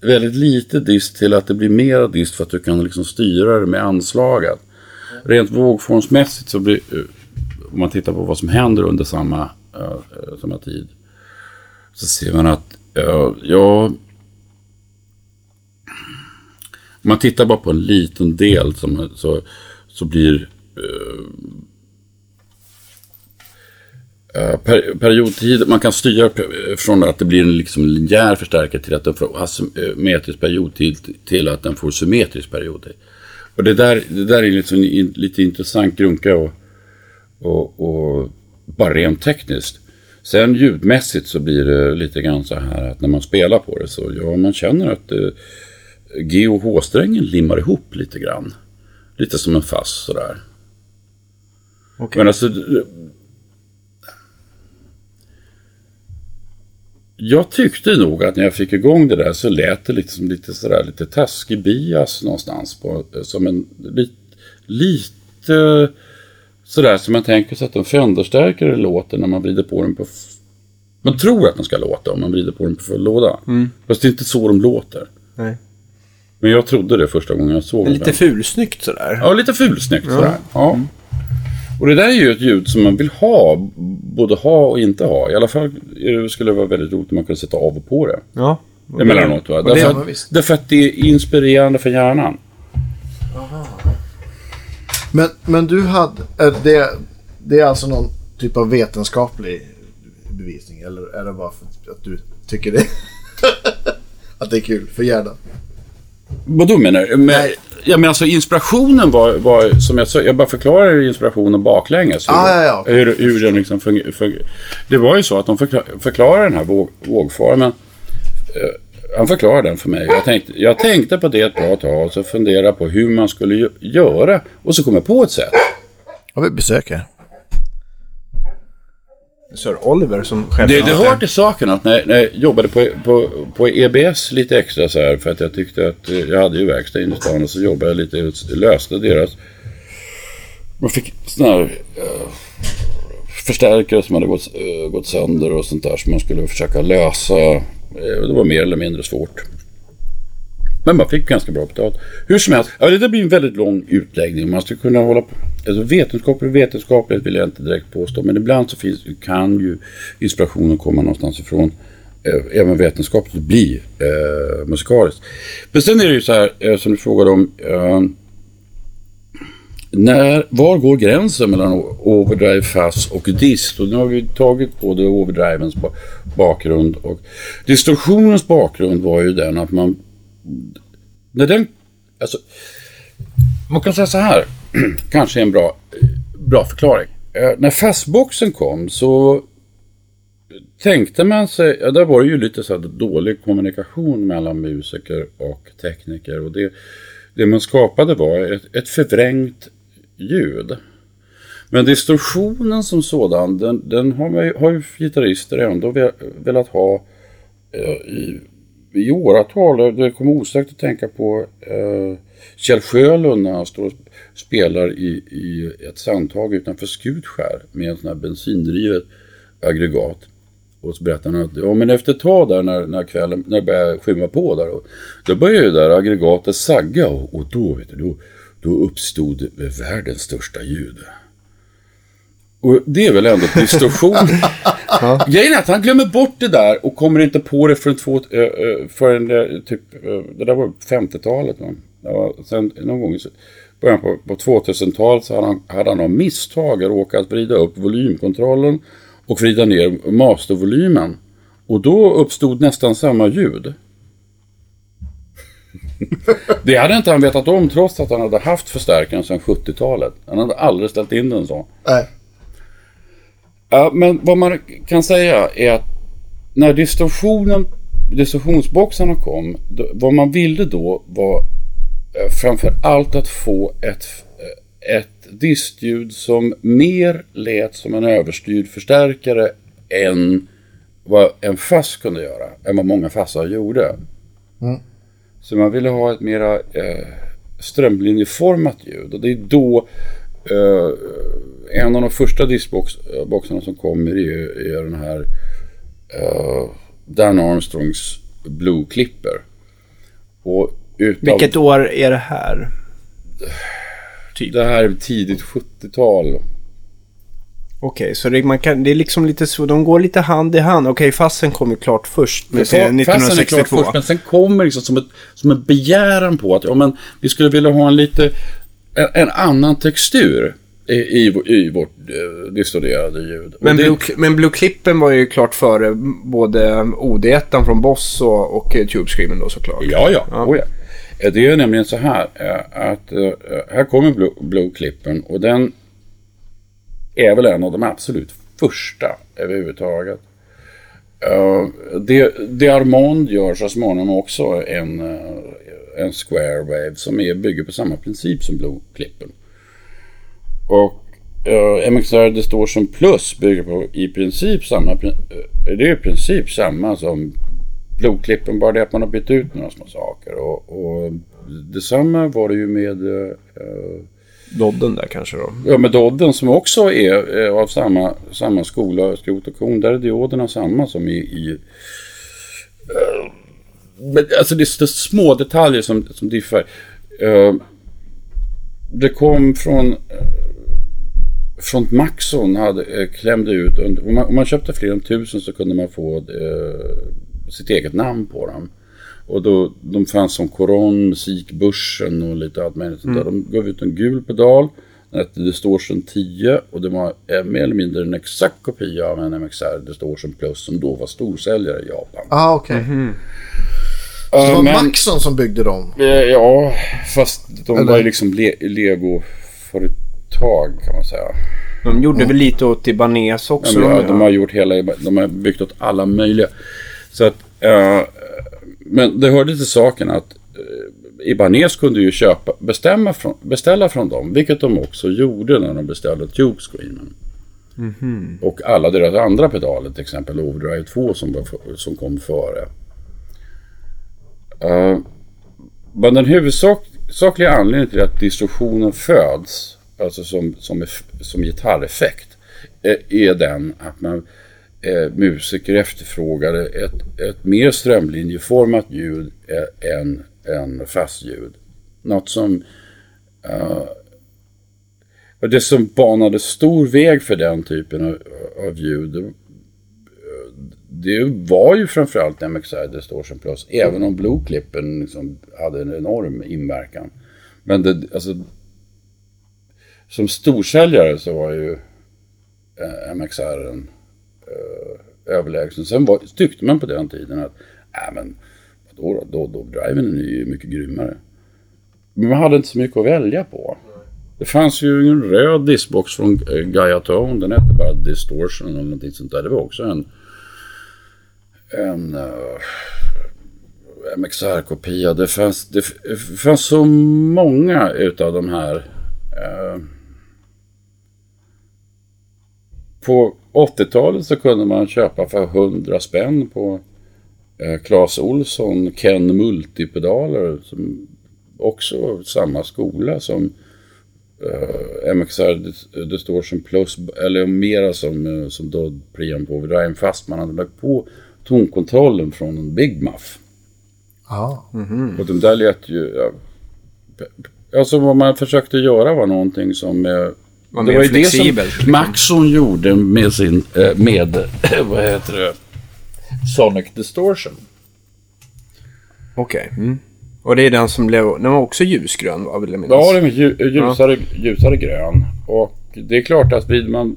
väldigt lite dist till att det blir mera dist för att du kan liksom styra det med anslaget. Rent vågformsmässigt så blir, eh, om man tittar på vad som händer under samma, uh, samma tid, så ser man att, uh, ja, om man tittar bara på en liten del som, så, så blir eh, eh, per, periodtid, man kan styra från att det blir en liksom linjär förstärkare till att den får asymmetrisk periodtid till att den får symmetrisk periodtid. Och det där, det där är liksom in, lite intressant grunka och, och, och bara rent tekniskt. Sen ljudmässigt så blir det lite grann så här att när man spelar på det så ja, man känner att det, G och H-strängen limmar ihop lite grann. Lite som en fass sådär. Okej. Men alltså... Jag tyckte nog att när jag fick igång det där så lät det liksom lite sådär lite taskig bias någonstans. På, som en lit, lite sådär som man tänker sig att en Fenderstärkare låter när man vrider på den på... Man tror att den ska låta om man vrider på den på full låda. Fast det är inte så de låter. Nej. Men jag trodde det första gången jag såg Lite den. fulsnyggt sådär. Ja, lite fulsnyggt sådär. Ja. Och det där är ju ett ljud som man vill ha, både ha och inte ha. I alla fall det- skulle det vara väldigt roligt om man kunde sätta av och på det. Ja. Emellanåt va? det- Därför, ja, att, därför att det är inspirerande för hjärnan. Men, men du hade, är det, det är alltså någon typ av vetenskaplig bevisning? Eller är det bara för att du tycker det? att det är kul för hjärnan? Vad då menar du? Men, ja, men alltså inspirationen var, var, som jag sa, jag bara förklarar inspirationen baklänges. Hur, Ah, ja, ja, hur, hur den liksom fungerar. Fung, det var ju så att de förklar, förklarar den här våg, vågformen. Eh, han förklarade den för mig. Jag tänkte, jag tänkte på det ett bra tag och så funderade på hur man skulle gö- göra. Och så kom jag på ett sätt. Har vi besök här? Sir Oliver som själv... Det, det hör till saken att när, när jag jobbade på, på, på EBS lite extra så här för att jag tyckte att eh, jag hade ju verkstad inne i stan och så jobbade jag lite löste deras. Man fick sådana här eh, förstärkare som hade gått, eh, gått sönder och sånt där som man skulle försöka lösa. Det var mer eller mindre svårt. Men man fick ganska bra betalt. Hur som helst, ja, det där blir en väldigt lång utläggning. Man skulle kunna hålla på. Alltså vetenskapligt vetenskapligt vill jag inte direkt påstå. Men ibland så finns, kan ju inspirationen komma någonstans ifrån. Eh, även vetenskapligt bli eh, musikaliskt. Men sen är det ju så här eh, som du frågade om. Eh, när, var går gränsen mellan overdrive, fast och dist? Och nu har vi tagit både overdrivens ba- bakgrund. Och distorsionens bakgrund var ju den att man... När den... Alltså, man kan säga så här, kanske en bra, eh, bra förklaring. Eh, när fastboxen kom så tänkte man sig, ja, där var det ju lite så här dålig kommunikation mellan musiker och tekniker. Och det, det man skapade var ett, ett förvrängt ljud. Men distorsionen som sådan, den, den har, man ju- har ju gitarrister ändå velat ha eh, i, i åratal. Det kommer osökt att tänka på eh, Kjell Sjölund när han står och spelar i, i ett sandtag utanför Skutskär med en sån här bensindrivet aggregat. Och så berättar han att ja, men efter ett tag där när, när kvällen, när det började skymma på där, och, då började det där aggregatet sagga och, och då, vet du, då, då uppstod världens största ljud. Och det är väl ändå distorsion. Grejen är att han glömmer bort det där och kommer inte på det förrän, två, äh, äh, förrän äh, typ, det där var 50-talet. Va? Ja, sen någon gång i början på, på 2000-talet så hade han, hade han av misstag råkat vrida upp volymkontrollen och vrida ner mastervolymen. Och då uppstod nästan samma ljud. Det hade inte han vetat om trots att han hade haft förstärkaren sedan 70-talet. Han hade aldrig ställt in den så. Nej. Ja, men vad man kan säga är att när distorsionen, distorsionsboxarna kom, då, vad man ville då var framför allt att få ett, eh, ett distljud som mer lät som en överstyrd förstärkare än vad en fass kunde göra, än vad många fassar gjorde. Så man ville ha ett mera eh, strömlinjeformat ljud och det är då eh, en av de första diskboxarna som kommer är är den här eh, Dan Armstrongs Blue Clipper. Och utav, Vilket år är det här? Typ. Det här är tidigt 70-tal. Okej, så det, man kan, det är liksom lite så, de går lite hand i hand. Okej, fassen kom ju klart först med serien Fassen är klart 1962. först, men sen kommer liksom som, ett, som en begäran på att ja, men vi skulle vilja ha en lite en, en annan textur i, i, i vårt eh, distorderade ljud. Men, det- Blue, men Blue Clippen var ju klart före både OD1 från Boss och, och Tube Screamen då såklart. Ja, ja. Ja. Oh, ja. Eh, det är nämligen så här eh, att eh, här kommer Blue, Clippen och den är väl en av de absolut första överhuvudtaget. Det, det Armand gör så småningom också en, en Square Wave som är, bygger på samma princip som Blue Clippen. Och uh, MXR Distortion Plus bygger på i princip samma, det är i princip samma som Blodklippen, bara det att man har bytt ut några små saker. Och, och detsamma var det ju med, eh, Dodden där kanske då. ja, med Dodden som också är eh, av samma, samma skola, skrot och korn. Där är dioderna samma som i... i eh, men, alltså det är så små detaljer som, som diffar. Eh, det kom från... eh, från Maxon hade, eh, klämde ut, om, man, om man köpte fler än tusen så kunde man få eh, sitt eget namn på dem. Och då, de fanns som Koron, Musikbörsen och lite allt möjligt sånt där. De gav ut en gul pedal. Den hette Distortion 10 och det var eh, mer eller mindre en exakt kopia av en MXR Distortion Plus som då var storsäljare i Japan. Ah, okej. Så Eh, det var men- Maxon som byggde dem? Eh, Ja, fast de Eller- var ju liksom le- Lego-företag kan man säga. De gjorde väl lite åt Ibanez också. ja, de har gjort hela, de har byggt åt alla möjliga. Så att, men det hörde till saken att eh, Ibanez kunde ju köpa, bestämma från, beställa från dem, vilket de också gjorde när de beställde Tube Screamen. Och alla deras andra pedaler, till exempel Overdrive 2 som, var, för- som kom före. Eh, men den huvudsakliga anledningen till att distorsionen föds, alltså som, som, som gitarreffekt, eh, är den att man eh, musiker efterfrågade ett, ett mer strömlinjeformat ljud eh, än, än fast ljud. Något som eh, det som banade stor väg för den typen av, av ljud det, det var ju framförallt MXR Distortion Plus, även om Blueclippen liksom hade en enorm inverkan. Men det, alltså, som storsäljare så var ju eh, MXR en, Eh, överlägsen. Sen var, tyckte man på den tiden att, nej men, vadå då, då, då, driven är ju mycket grymmare. Men man hade inte så mycket att välja på. Det fanns ju en röd diskbox från eh, Gaia Tone. Den hette bara Distortion eller någonting sånt där. Det var också en, en uh, MXR-kopia. Det fanns, det fanns så många utav de här. uh, på 80-talet så kunde man köpa för 100 spänn på eh, Clas Olsson Ken Multipedaler. Som också var samma skola som eh, MXR Dis- Distortion Plus, eller mera som, eh, som Dodd Preamp Overdrive, fast man hade lagt på tonkontrollen från en Big Muff. Ja. Och de där lät ju... Ja, alltså vad man försökte göra var någonting som... Eh, Var det mer var ju det som flexibelt. liksom. Maxon gjorde med sin, eh, med, vad heter det, Sonic Distortion. Okej. Mm. Och det är den som blev, den var också ljusgrön va, vill jag minnas? Ja, den är lju- ljusare, ljusare grön. Och det är klart att vill man...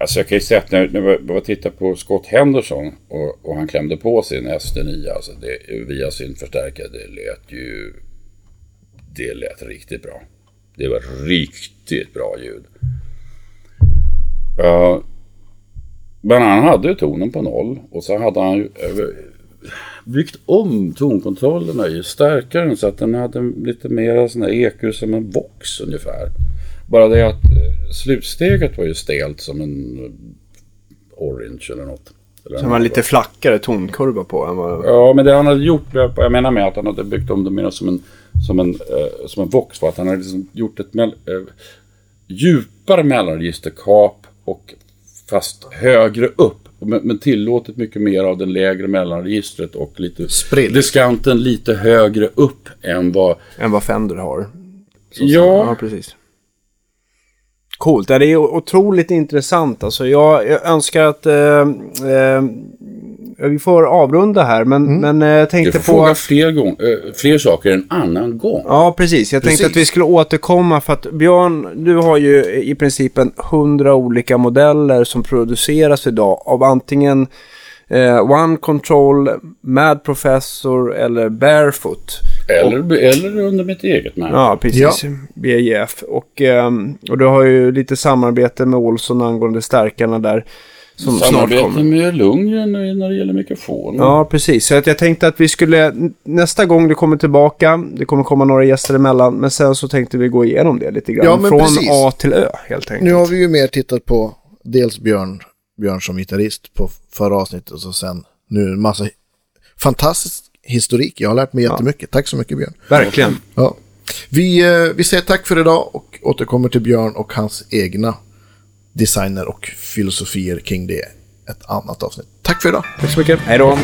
Alltså jag kan ju säga att när, när jag var tittade på Scott Henderson och, och han klämde på sin SD9 alltså det, via sin förstärkare, det lät ju... Det lät riktigt bra. Det var riktigt bra ljud. Men han hade ju tonen på noll och så hade han ju eh, byggt om tonkontrollerna i stärkaren så att den hade lite mer sån här EQ som en Vox ungefär. Bara det att eh, slutsteget var ju stelt som en Orange eller något. Eller Som var lite flackare tonkurva på än vad... Ja, men det han hade gjort, jag menar med att han hade byggt om det mer som en, som en, eh, som en Vox var att han hade liksom gjort ett mell, eh, djupare mellanregisterkap och fast högre upp. Men, men tillåtit mycket mer av den lägre mellanregistret och lite Spridd. diskanten lite högre upp än vad... än vad Fender har. Så- Ja. ja, precis. Coolt. Det är otroligt intressant. Alltså, jag, jag önskar att eh, eh, vi får avrunda här, men, men eh, jag Du tänkte får på... fråga fler, gång, eh, fler saker en annan gång. Ja, precis. Jag tänkte Precis. att vi skulle återkomma för att Björn, du har ju i princip en hundra olika modeller som produceras idag av antingen eh, One Control, Mad Professor eller Barefoot. Eller, eller under mitt eget märke. Ja, precis. BJF. Och, ehm, och du har ju lite samarbete med Olsson angående stärkarna där. Som snart Samarbete kommer. med Lundgren när det gäller mikrofon. Ja, precis. Så att jag tänkte att vi skulle, nästa gång du kommer tillbaka, det kommer komma några gäster emellan, men sen så tänkte vi gå igenom det lite grann. Ja, men Från precis. A till Ö, helt enkelt. Nu har vi ju mer tittat på dels Björn, Björn som gitarrist på förra avsnittet och så sen nu en massa fantastisk historik. Jag har lärt mig jättemycket. Tack så mycket Björn. Verkligen. Ja. Vi, eh, vi säger tack för idag och återkommer till Björn och hans egna designer och filosofier kring det ett annat avsnitt. Tack för idag. Tack så mycket. Hej då.